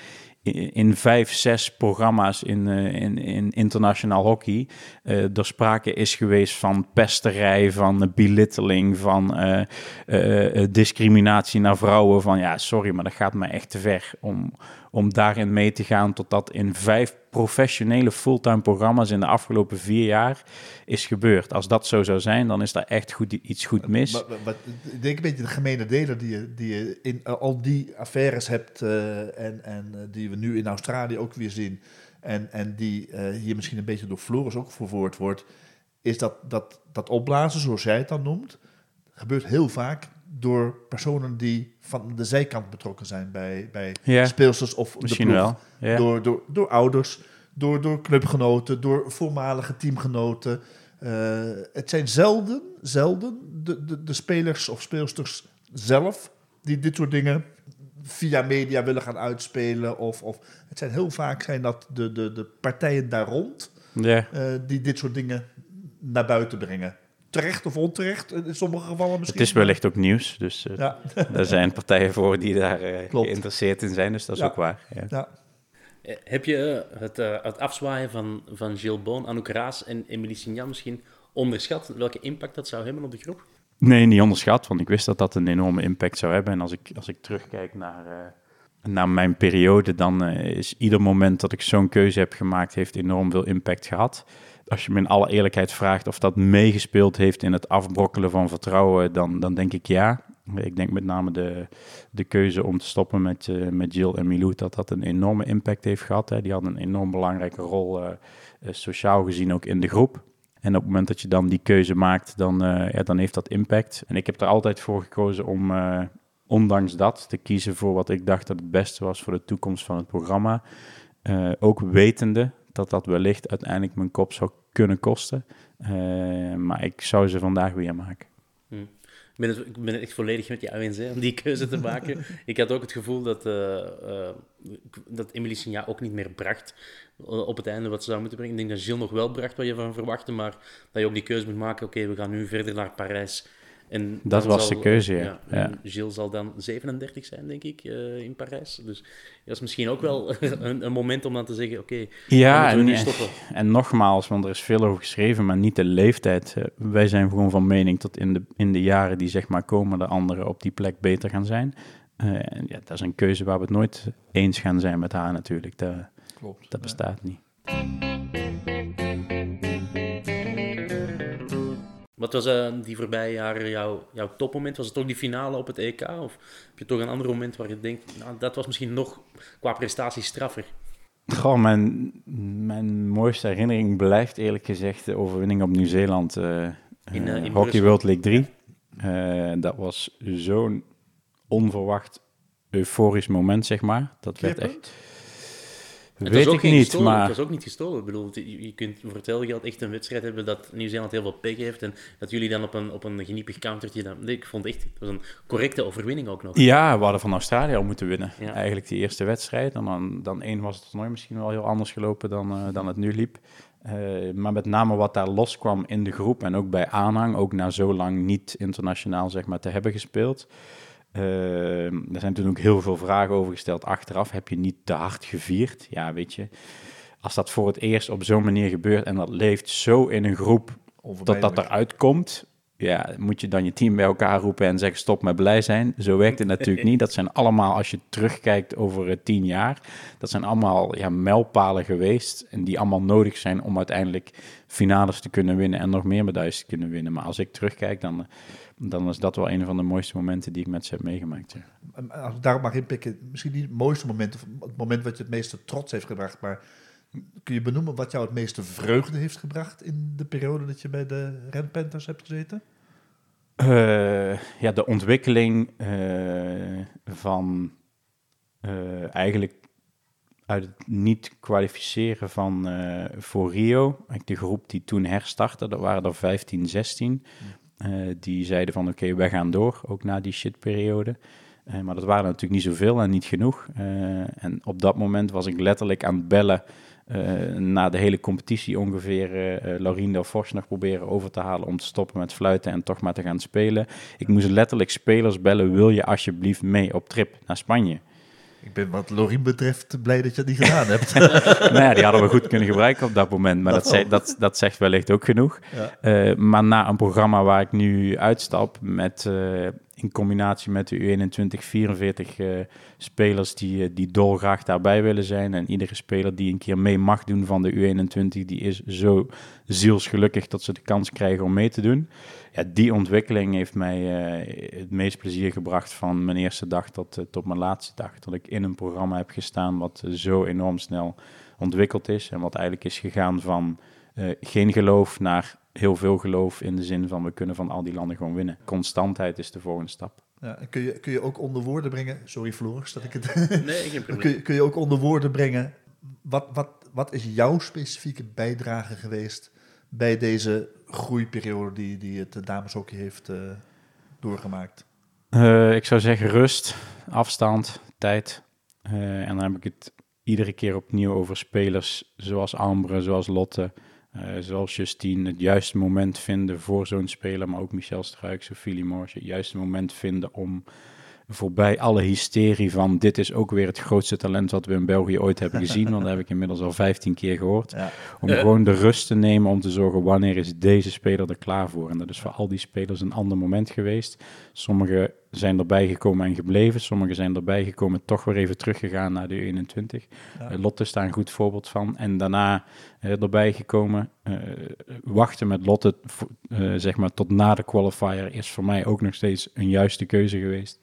Speaker 3: in, vijf, zes programma's in, eh, in, in internationaal hockey eh, er sprake is geweest van pesterij, van belitteling, van eh, discriminatie naar vrouwen. Van ja, sorry, maar dat gaat me echt te ver om, om daarin mee te gaan tot dat in vijf professionele fulltime programma's in de afgelopen vier jaar is gebeurd. Als dat zo zou zijn, dan is daar echt goed, iets goed mis.
Speaker 2: Maar, maar- maar ik denk een beetje de gemene delen die je, die je in eh, al die affaires hebt eh, en, en eh, die we nu in Australië ook weer zien en, en die eh, hier misschien een beetje door Floris ook verwoord wordt, is dat, dat dat opblazen, zoals jij het dan noemt, gebeurt heel vaak door personen die van de zijkant betrokken zijn bij, bij speelsters of
Speaker 3: Misschien
Speaker 2: de ploeg.
Speaker 3: wel.
Speaker 2: Door, door, door ouders, door, door clubgenoten, door voormalige teamgenoten. Eh, het zijn zelden, zelden de, de, de spelers of speelsters zelf die dit soort dingen via media willen gaan uitspelen. Of, of het zijn heel vaak zijn dat de, de, de partijen daar rond
Speaker 3: Ja.
Speaker 2: eh, die dit soort dingen naar buiten brengen. Terecht of onterecht, in sommige gevallen misschien.
Speaker 3: Het is wellicht ook nieuws, dus eh,
Speaker 2: Ja,
Speaker 3: er zijn partijen voor die daar eh, geïnteresseerd in zijn, dus dat is
Speaker 2: Ja.
Speaker 3: ook waar. Ja.
Speaker 2: ja.
Speaker 1: Eh, Heb je het, het afzwaaien van, van Gilles Boon, Anouk Raas en Emilie Signan misschien onderschat? Welke impact dat zou hebben op de groep?
Speaker 3: Nee, niet onderschat, want ik wist dat dat een enorme impact zou hebben. En als ik, als ik terugkijk naar, eh, naar mijn periode, dan is ieder moment dat ik zo'n keuze heb gemaakt, heeft enorm veel impact gehad. Als je me in alle eerlijkheid vraagt of dat meegespeeld heeft in het afbrokkelen van vertrouwen, dan, dan denk ik ja. Ik denk met name de, de keuze om te stoppen met, eh met Jill en Milou, dat dat een enorme impact heeft gehad. Hè. Die hadden een enorm belangrijke rol, eh, eh, sociaal gezien ook in de groep. En op het moment dat je dan die keuze maakt, dan, ja, dan heeft dat impact. En ik heb er altijd voor gekozen om, ondanks dat, te kiezen voor wat ik dacht dat het beste was voor de toekomst van het programma. Ook wetende dat dat wellicht uiteindelijk mijn kop zou kunnen kosten. Eh, maar ik zou ze vandaag weer maken.
Speaker 1: Ik ben, het, ik ben het echt volledig met jou eens hè, om die keuze te maken. ik had ook het gevoel dat, eh eh, dat Emilie Signa ook niet meer bracht op het einde wat ze zou moeten brengen. Ik denk dat Gilles nog wel bracht wat je van verwachtte, maar dat je ook die keuze moet maken. Oké, we gaan nu verder naar Parijs. En
Speaker 3: Dat was
Speaker 1: zal,
Speaker 3: de keuze, ja. Ja.
Speaker 1: Gilles zal dan 37 zijn, denk ik, eh, in Parijs. Dus dat is misschien ook wel een, een moment om dan te zeggen, oké, dan
Speaker 3: Ja,
Speaker 1: we
Speaker 3: en,
Speaker 1: nu
Speaker 3: en,
Speaker 1: stoppen.
Speaker 3: en nogmaals, want er is veel over geschreven, maar niet de leeftijd. Eh, Wij zijn gewoon van mening dat in de, in de jaren die zeg maar komen, de anderen op die plek beter gaan zijn. Eh, en ja, dat is een keuze waar we het nooit eens gaan zijn met haar natuurlijk. Dat,
Speaker 2: Klopt.
Speaker 3: dat bestaat niet.
Speaker 1: Wat was eh, die voorbije jaren jouw, jouw topmoment? Was het ook die finale op het EK? Of heb je toch een ander moment waar je denkt, nou, dat was misschien nog qua prestatie straffer?
Speaker 3: Goh, mijn, mijn mooiste herinnering blijft eerlijk gezegd de overwinning op Nieuw-Zeeland. eh,
Speaker 1: In, in
Speaker 3: Hockey
Speaker 1: Brussel.
Speaker 3: World League 3. Eh, dat was zo'n onverwacht euforisch moment, zeg maar. Dat werd echt...
Speaker 1: Het
Speaker 3: Weet ik niet,
Speaker 1: gestolen,
Speaker 3: maar...
Speaker 1: Het was ook niet gestolen. Ik bedoel, je, kunt voor hetzelfde geld echt een wedstrijd hebben dat Nieuw-Zeeland heel veel pech heeft en dat jullie dan op een, op een geniepig countertje... Dan, nee, ik vond echt, het was een correcte overwinning ook nog.
Speaker 3: Ja, we hadden van Australië al moeten winnen.
Speaker 1: Ja.
Speaker 3: Eigenlijk die eerste wedstrijd. En dan, dan één was het toernooi misschien wel heel anders gelopen dan, eh, dan het nu liep. Eh, maar met name wat daar loskwam in de groep en ook bij aanhang, ook na zo lang niet internationaal zeg maar, te hebben gespeeld. Eh, er zijn toen ook heel veel vragen over gesteld achteraf. Heb je niet te hard gevierd? Ja, weet je. Als dat voor het eerst op zo'n manier gebeurt en dat leeft zo in een groep dat dat eruit komt, ja, moet je dan je team bij elkaar roepen en zeggen stop met blij zijn. Zo werkt het natuurlijk niet. Dat zijn allemaal, als je terugkijkt over tien jaar, dat zijn allemaal ja, mijlpalen geweest en die allemaal nodig zijn om uiteindelijk finales te kunnen winnen en nog meer medailles te kunnen winnen. Maar als ik terugkijk, dan, dan is dat wel een van de mooiste momenten die ik met ze heb meegemaakt. ja.
Speaker 2: Als ik daarop mag inpikken, misschien niet het mooiste moment, of het moment wat je het meeste trots heeft gebracht, maar kun je benoemen wat jou het meeste vreugde heeft gebracht in de periode dat je bij de Red Panthers hebt gezeten?
Speaker 3: Eh, ja, de ontwikkeling eh, van eh, eigenlijk uit het niet kwalificeren van voor Rio, de groep die toen herstartte, dat waren er 15, 16, eh, die zeiden van oké, wij gaan door, ook na die shitperiode. Eh maar dat waren natuurlijk niet zoveel en niet genoeg. Eh, en op dat moment was ik letterlijk aan het bellen eh, na de hele competitie ongeveer eh uh, Laurien Delfors nog proberen over te halen om te stoppen met fluiten en toch maar te gaan spelen. Ik moest letterlijk spelers bellen, wil je alsjeblieft mee op trip naar Spanje?
Speaker 2: Ik ben wat Lorien betreft blij dat je het niet gedaan hebt.
Speaker 3: ja, die hadden we goed kunnen gebruiken op dat moment. Maar
Speaker 2: Dat
Speaker 3: dat, zegt, dat, dat zegt wellicht ook genoeg.
Speaker 2: Ja.
Speaker 3: Eh, maar na een programma waar ik nu uitstap, met, eh, in combinatie met de U21, 44 eh, spelers die, die dolgraag daarbij willen zijn. En iedere speler die een keer mee mag doen van de U21, die is zo zielsgelukkig dat ze de kans krijgen om mee te doen. Ja, die ontwikkeling heeft mij eh, het meest plezier gebracht van mijn eerste dag tot, eh, tot mijn laatste dag. Dat ik in een programma heb gestaan wat zo enorm snel ontwikkeld is. En wat eigenlijk is gegaan van eh, geen geloof naar heel veel geloof in de zin van we kunnen van al die landen gewoon winnen. Constantheid is de volgende stap.
Speaker 2: Ja, en kun, je, kun je ook onder woorden brengen... Sorry Floris, dat ik het...
Speaker 1: Nee, geen
Speaker 2: kun,
Speaker 1: probleem.
Speaker 2: je, kun je ook onder woorden brengen... Wat, wat, wat is jouw specifieke bijdrage geweest... bij deze groeiperiode die, die het dameshockey heeft eh, doorgemaakt?
Speaker 3: Eh, ik zou zeggen rust, afstand, tijd. Eh, en dan heb ik het iedere keer opnieuw over spelers zoals Ambre, zoals Lotte, zoals Justine. Het juiste moment vinden voor zo'n speler, maar ook Michel Struik, Sophie Limors. Het juiste moment vinden om voorbij alle hysterie van dit is ook weer het grootste talent wat we in België ooit hebben gezien. Want dat heb ik inmiddels al 15 keer gehoord.
Speaker 2: Ja.
Speaker 3: Om gewoon de rust te nemen om te zorgen wanneer is deze speler er klaar voor. En dat is voor al die spelers een ander moment geweest. Sommigen zijn erbij gekomen en gebleven. Sommigen zijn erbij gekomen en toch weer even teruggegaan naar de U21.
Speaker 2: Ja.
Speaker 3: Eh, Lotte is daar een goed voorbeeld van. En daarna eh, erbij gekomen. eh, wachten met Lotte eh, zeg maar tot na de qualifier is voor mij ook nog steeds een juiste keuze geweest.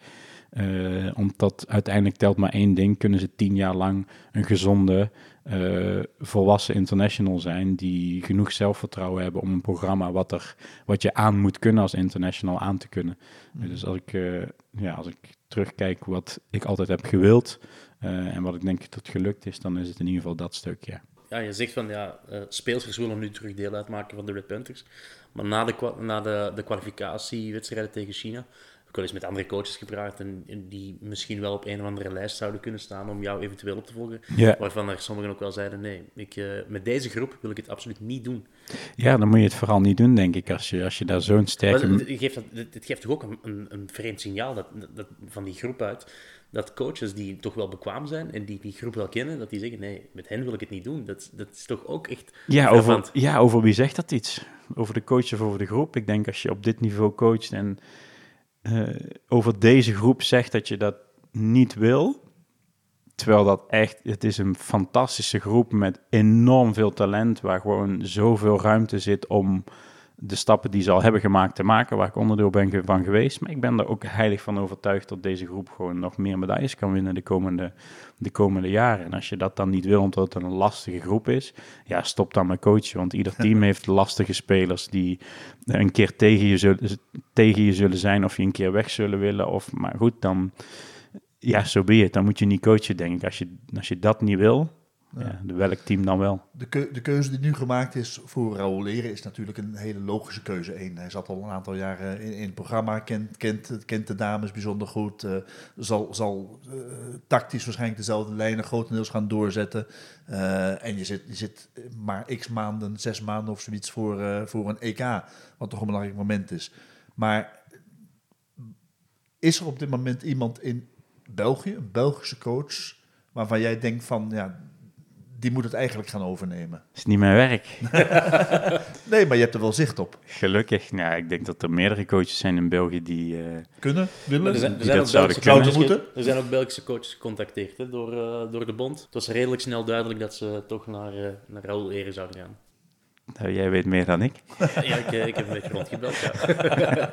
Speaker 3: Eh, omdat uiteindelijk telt maar één ding. Kunnen ze tien jaar lang een gezonde, eh, volwassen international zijn... die genoeg zelfvertrouwen hebben om een programma... wat, er, wat je aan moet kunnen als international aan te kunnen. Dus als ik, eh, ja, als ik terugkijk wat ik altijd heb gewild... eh, en wat ik denk dat gelukt is... dan is het in ieder geval dat stuk, ja.
Speaker 1: Ja, je zegt van ja, eh speelsters willen nu terug deel uitmaken van de Red Panthers. Maar na de, na de, de kwalificatiewedstrijden tegen China ik wel eens met andere coaches gepraat en, en die misschien wel op een of andere lijst zouden kunnen staan om jou eventueel op te volgen.
Speaker 3: Ja.
Speaker 1: Waarvan er sommigen ook wel zeiden, nee, ik, eh, met deze groep wil ik het absoluut niet doen.
Speaker 3: Ja, dan moet je het vooral niet doen, denk ik, als je, als je daar zo'n
Speaker 1: Maar
Speaker 3: sterke...
Speaker 1: het, het geeft, dat- het, geeft toch ook een, een, een vreemd signaal dat, dat, van die groep uit. Dat coaches die toch wel bekwaam zijn en die die groep wel kennen, dat die zeggen, nee, met hen wil ik het niet doen. Dat, dat is toch ook echt
Speaker 3: Ja over, ja, over wie zegt dat iets? Over de coach of over de groep? Ik denk als je op dit niveau coacht en eh, over deze groep zegt dat je dat niet wil, terwijl dat echt, het is een fantastische groep met enorm veel talent, waar gewoon zoveel ruimte zit om de stappen die ze al hebben gemaakt te maken, waar ik onderdeel ben van geweest. Maar ik ben er ook heilig van overtuigd dat deze groep gewoon nog meer medailles kan winnen de komende, de komende jaren. En als je dat dan niet wil, omdat het een lastige groep is, ja, stop dan met coachen. Want ieder team heeft lastige spelers die een keer tegen je, zullen, tegen je zullen zijn of je een keer weg zullen willen. Of, maar goed, dan, ja, zo ben je het. Dan moet je niet coachen, denk ik. Als je, als je dat niet wil, ja. de welk team dan wel?
Speaker 2: De, keu- de keuze die nu gemaakt is voor Raoul Leren is natuurlijk een hele logische keuze. Eén, hij zat al een aantal jaren in, in het programma, kent, kent, kent de dames bijzonder goed. eh, zal zal eh, tactisch waarschijnlijk dezelfde lijnen grotendeels gaan doorzetten. Eh, en je zit, je zit maar x maanden, zes maanden of zoiets voor, voor een EK, wat toch een belangrijk moment is. Maar is er op dit moment iemand in België, een Belgische coach, waarvan jij denkt van, ja, die moet het eigenlijk gaan overnemen?
Speaker 3: is niet mijn werk.
Speaker 2: Nee, maar je hebt er wel zicht op.
Speaker 3: Gelukkig. Nou, ik denk dat er meerdere coaches zijn in België die... eh,
Speaker 2: Kunnen, willen.
Speaker 1: Er zijn, er
Speaker 3: die
Speaker 1: zijn
Speaker 3: dat zouden
Speaker 1: Belgische
Speaker 2: kunnen.
Speaker 1: coaches,
Speaker 2: Zouden
Speaker 1: er zijn ook Belgische coaches gecontacteerd hè, door, eh, door de bond. Het was redelijk snel duidelijk dat ze toch naar, eh naar Raoul Eren zouden gaan.
Speaker 3: nou, jij weet meer dan ik.
Speaker 1: ja, ik, ik heb een beetje rondgebeld, ja.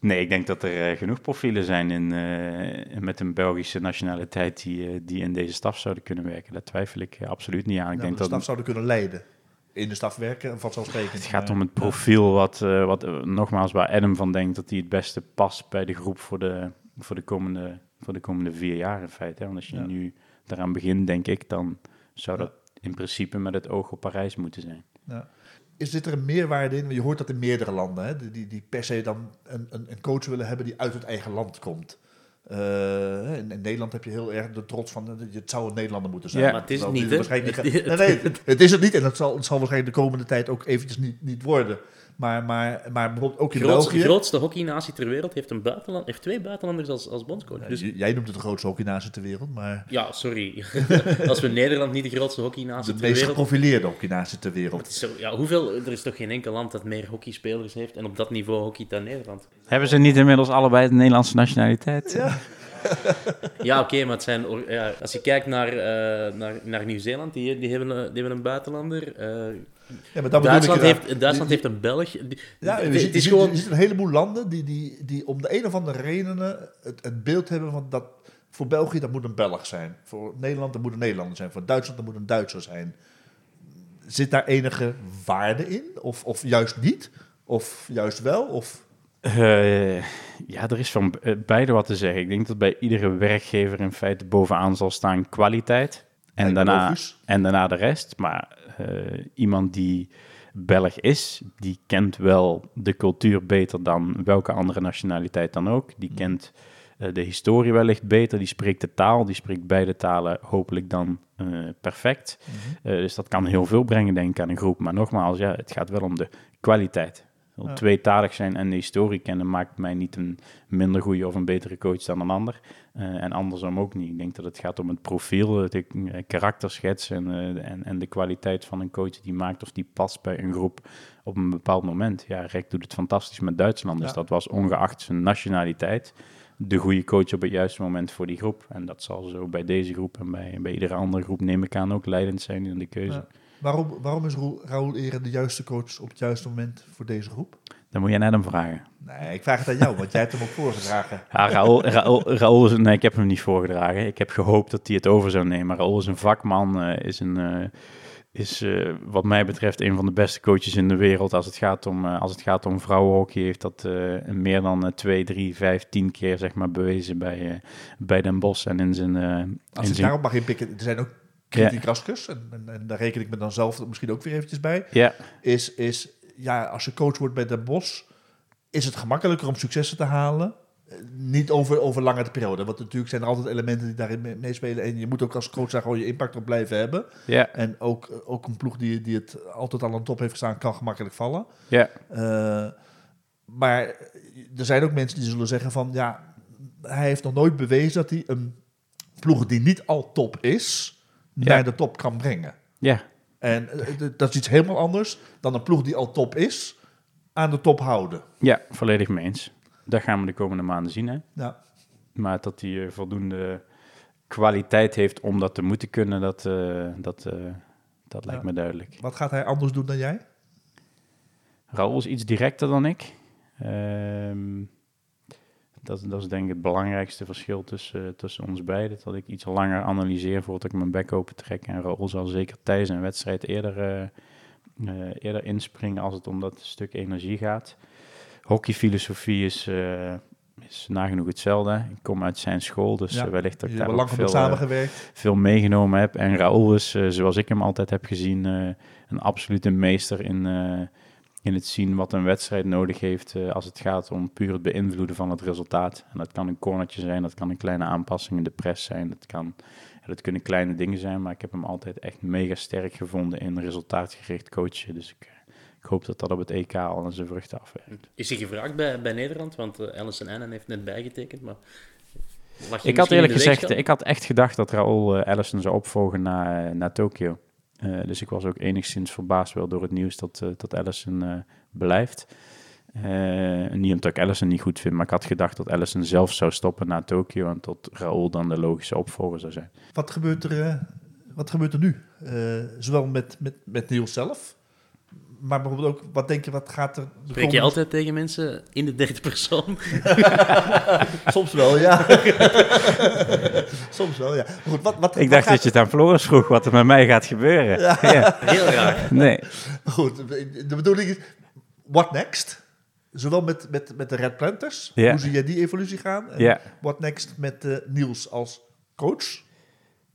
Speaker 3: Nee, ik denk dat er eh, genoeg profielen zijn in, eh, met een Belgische nationaliteit die, eh, die in deze staf zouden kunnen werken. Daar twijfel ik absoluut niet aan. Ik
Speaker 2: Ja,
Speaker 3: denk
Speaker 2: de
Speaker 3: dat
Speaker 2: staf zouden kunnen leiden. In de staf werken, vanzelfsprekend.
Speaker 3: het gaat om het profiel wat, wat nogmaals waar Adam van denkt dat hij het beste past bij de groep voor de, voor de, komende, voor de komende vier jaar in feite. hè. Want als je
Speaker 2: Ja.
Speaker 3: nu daaraan begint, denk ik, dan zou
Speaker 2: Ja.
Speaker 3: dat in principe met het oog op Parijs moeten zijn.
Speaker 2: Ja. Is dit er een meerwaarde in? Je hoort dat in meerdere landen, hè? Die, die, die per se dan een, een, een coach willen hebben die uit het eigen land komt. Eh, in, in Nederland heb je heel erg de trots van, eh, het zou een Nederlander moeten zijn.
Speaker 3: Ja,
Speaker 1: maar het is het niet, hè?
Speaker 2: nee, nee, het, het is het niet en het zal, het zal waarschijnlijk de komende tijd ook eventjes niet, niet worden. Maar, maar, maar bijvoorbeeld ook in
Speaker 1: De grootste,
Speaker 2: België...
Speaker 1: grootste hockeynatie ter wereld heeft, een buitenland, heeft twee buitenlanders als, als bondscoach.
Speaker 2: Ja,
Speaker 1: Dus,
Speaker 2: jij noemt het de grootste hockeynatie ter wereld, maar
Speaker 1: ja, sorry. Als we Nederland niet de grootste hockeynatie
Speaker 2: de
Speaker 1: ter
Speaker 2: meest
Speaker 1: wereld...
Speaker 2: geprofileerde hockeynatie ter wereld.
Speaker 1: Zo, ja, hoeveel, er is toch geen enkel land dat meer hockeyspelers heeft en op dat niveau hockeyt dan Nederland?
Speaker 3: Hebben ze niet inmiddels allebei de Nederlandse nationaliteit?
Speaker 2: Ja.
Speaker 1: Ja, oké, maar het zijn, ja, als je kijkt naar, eh, naar, naar Nieuw-Zeeland, die, die, hebben, een- die hebben een buitenlander. Eh,
Speaker 2: Ja, maar
Speaker 1: Duitsland, heeft. Duitsland
Speaker 2: Die-
Speaker 1: heeft een Belg. Die-
Speaker 2: Ja,
Speaker 1: het,
Speaker 2: er zit-
Speaker 1: is gewoon...
Speaker 2: een heleboel landen die, die, die om de een of andere redenen het, het beeld hebben van dat voor België dat moet een Belg zijn. Voor Nederland dat moet een Nederlander zijn. Voor Duitsland dat moet een Duitser zijn. Zit daar enige waarde in? Of, of juist niet? Of juist wel? Of...
Speaker 3: Eh, ja, er is van eh, beide wat te zeggen. Ik denk dat bij iedere werkgever in feite bovenaan zal staan kwaliteit. En daarna,
Speaker 2: logisch.
Speaker 3: en daarna de rest. Maar eh, iemand die Belg is, die kent wel de cultuur beter dan welke andere nationaliteit dan ook. Die kent eh, de historie wellicht beter. Die spreekt de taal. Die spreekt beide talen hopelijk dan perfect. Eh, dus dat kan heel veel brengen, denk ik, aan een groep. Maar nogmaals, ja, het gaat wel om de kwaliteit.
Speaker 2: Ja.
Speaker 3: Tweetalig zijn en de historie kennen maakt mij niet een minder goede of een betere coach dan een ander. Eh, en andersom ook niet. Ik denk dat het gaat om het profiel, de eh, karakterschets en, eh, en, en de kwaliteit van een coach die maakt of die past bij een groep op een bepaald moment. Ja, Rek doet het fantastisch met Duitsland, dus
Speaker 2: Ja.
Speaker 3: dat was ongeacht zijn nationaliteit de goede coach op het juiste moment voor die groep. En dat zal zo bij deze groep en bij, bij iedere andere groep, neem ik aan, ook leidend zijn in de keuze.
Speaker 2: Ja. Waarom, waarom is Raoul Eren de juiste coach op het juiste moment voor deze groep?
Speaker 3: Dan moet je net hem vragen.
Speaker 2: Nee, ik vraag het aan jou, want jij hebt hem ook voorgedragen.
Speaker 3: Ja, Raoul, Raoul, Raoul is, nee, ik heb hem niet voorgedragen. Ik heb gehoopt dat hij het over zou nemen. Raoul is een vakman, eh, is, een, eh, is eh, wat mij betreft een van de beste coaches in de wereld. Als het gaat om, als het gaat om vrouwenhockey, heeft dat meer dan eh, twee, drie, vijf, tien keer zeg maar, bewezen bij, bij Den Bosch en in zijn...
Speaker 2: Als
Speaker 3: in zijn
Speaker 2: daarop mag inpikken, er zijn ook criticascus, en, en, en daar reken ik me dan zelf misschien ook weer eventjes bij,
Speaker 3: ja,
Speaker 2: is, is ja, als je coach wordt bij Den Bosch, is het gemakkelijker om successen te halen. Eh, Niet over, over langere periode, want natuurlijk zijn er altijd elementen die daarin mee- meespelen. En je moet ook als coach daar gewoon je impact op blijven hebben.
Speaker 3: ja,
Speaker 2: En ook, ook een ploeg die, die het altijd al aan de top heeft gestaan, kan gemakkelijk vallen.
Speaker 3: ja,
Speaker 2: Eh, maar er zijn ook mensen die zullen zeggen van ja, hij heeft nog nooit bewezen dat hij een ploeg die niet al top is,
Speaker 3: Ja.
Speaker 2: naar de top kan brengen.
Speaker 3: ja.
Speaker 2: En eh, dat is iets helemaal anders dan een ploeg die al top is, aan de top houden.
Speaker 3: Ja, volledig mee eens. Dat gaan we de komende maanden zien. Hè?
Speaker 2: Ja,
Speaker 3: Maar dat hij eh, voldoende kwaliteit heeft om dat te moeten kunnen, dat, eh, dat, dat lijkt
Speaker 2: Ja.
Speaker 3: me duidelijk.
Speaker 2: wat gaat hij anders doen dan jij?
Speaker 3: Raoul is iets directer dan ik. Ehm, dat, dat is denk ik het belangrijkste verschil tussen, tussen ons beiden. Dat ik iets langer analyseer voordat ik mijn bek open trek. En Raoul zal zeker tijdens een wedstrijd eerder, eh, eh, eerder inspringen als het om dat stuk energie gaat. Hockeyfilosofie is, eh, is nagenoeg hetzelfde. Ik kom uit zijn school, dus
Speaker 2: Ja,
Speaker 3: wellicht dat ik daar ook
Speaker 2: lang
Speaker 3: veel, veel meegenomen heb. En Raoul is, zoals ik hem altijd heb gezien, een absolute meester in, in het zien wat een wedstrijd nodig heeft eh, als het gaat om puur het beïnvloeden van het resultaat. En dat kan een cornertje zijn, dat kan een kleine aanpassing in de press zijn, dat, kan, dat kunnen kleine dingen zijn, maar ik heb hem altijd echt mega sterk gevonden in resultaatgericht coachen. Dus ik, eh, ik hoop dat dat op het EK al aan zijn vruchten afwerkt.
Speaker 1: Is hij gevraagd bij, bij Nederland? Want uh, Alison Annen heeft net bijgetekend, maar...
Speaker 3: Ik had eerlijk gezegd, ik had echt gedacht dat Raoul Allison zou opvolgen naar, naar Tokio. Eh, dus ik was ook enigszins verbaasd wel door het nieuws dat, eh, dat Allison eh, blijft. Niet omdat ik Allison niet goed vind, maar ik had gedacht dat Allison zelf zou stoppen naar Tokio en tot Raoul dan de logische opvolger zou zijn.
Speaker 2: Wat gebeurt er, wat gebeurt er nu? Zowel met, met, met Niels zelf, maar bijvoorbeeld ook, wat denk je, wat gaat er...
Speaker 1: Spreek je
Speaker 2: komende-
Speaker 1: altijd tegen mensen in de derde persoon?
Speaker 2: Soms wel, ja. Soms wel, ja. Goed, wat, wat,
Speaker 3: Ik dacht
Speaker 2: gaat-
Speaker 3: dat je het aan Floris vroeg wat er met mij gaat gebeuren. Ja.
Speaker 1: Heel raar.
Speaker 3: Nee.
Speaker 2: Goed, de bedoeling is, what next? Zowel met, met, met de Red Planters,
Speaker 3: Ja.
Speaker 2: hoe zie jij die evolutie gaan? En
Speaker 3: Ja,
Speaker 2: what next met eh, Niels als coach,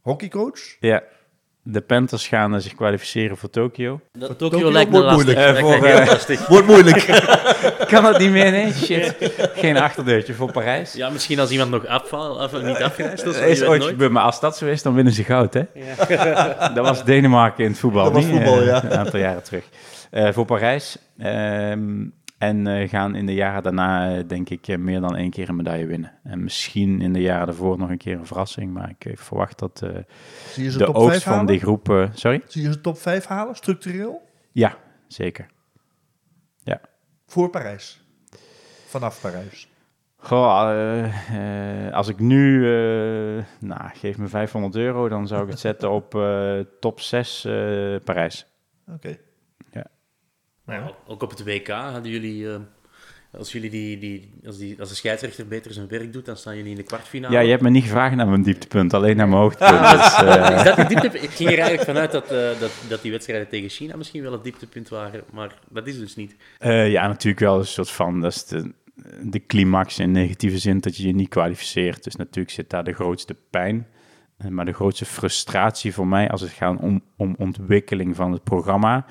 Speaker 2: hockeycoach?
Speaker 3: ja. De Panthers gaan eh, zich kwalificeren voor Tokio.
Speaker 1: Tokio,
Speaker 2: Tokio
Speaker 1: lijkt me
Speaker 2: wordt
Speaker 1: lastig.
Speaker 2: moeilijk.
Speaker 3: Eh, voor, eh,
Speaker 1: lastig.
Speaker 2: Wordt moeilijk.
Speaker 3: Kan dat niet meer? Nee, shit. Geen achterdeurtje voor Parijs.
Speaker 1: Ja, misschien als iemand nog afval, af, niet afgereisd is.
Speaker 3: Is ooit gebeurd, maar als dat zo is, dan winnen ze goud, hè? dat was Denemarken in het voetbal.
Speaker 2: Dat was voetbal, ja.
Speaker 3: Een aantal jaren terug. Eh, voor Parijs. Ehm, en eh, gaan in de jaren daarna, eh, denk ik, eh, meer dan één keer een medaille winnen. En misschien in de jaren daarvoor nog een keer een verrassing. Maar ik, verwacht dat de oogst
Speaker 2: 5
Speaker 3: van
Speaker 2: halen?
Speaker 3: die groep... sorry?
Speaker 2: Zie je ze top 5 halen, structureel?
Speaker 3: Ja, zeker.
Speaker 2: Voor Parijs. Vanaf Parijs.
Speaker 3: Goh, als ik nu, nou, geef me 500 euro, dan zou ik het zetten op top 6 eh, Parijs.
Speaker 2: Oké.
Speaker 3: Ja.
Speaker 2: Nou ja.
Speaker 1: Ook op het WK hadden jullie... eh, als, jullie die, die, als, die, als de scheidsrechter beter zijn werk doet, dan staan jullie in de kwartfinale.
Speaker 3: Ja, je hebt me niet gevraagd naar mijn dieptepunt, alleen naar mijn hoogtepunt. Dus, eh,
Speaker 1: Is dat dieptepunt? Ik ging er eigenlijk vanuit dat, eh, dat, dat die wedstrijden tegen China misschien wel het dieptepunt waren, maar dat is dus niet.
Speaker 3: ja, natuurlijk wel een soort van, dat is de, de climax in negatieve zin, dat je je niet kwalificeert. Dus natuurlijk zit daar de grootste pijn. Maar de grootste frustratie voor mij als het gaat om, om ontwikkeling van het programma,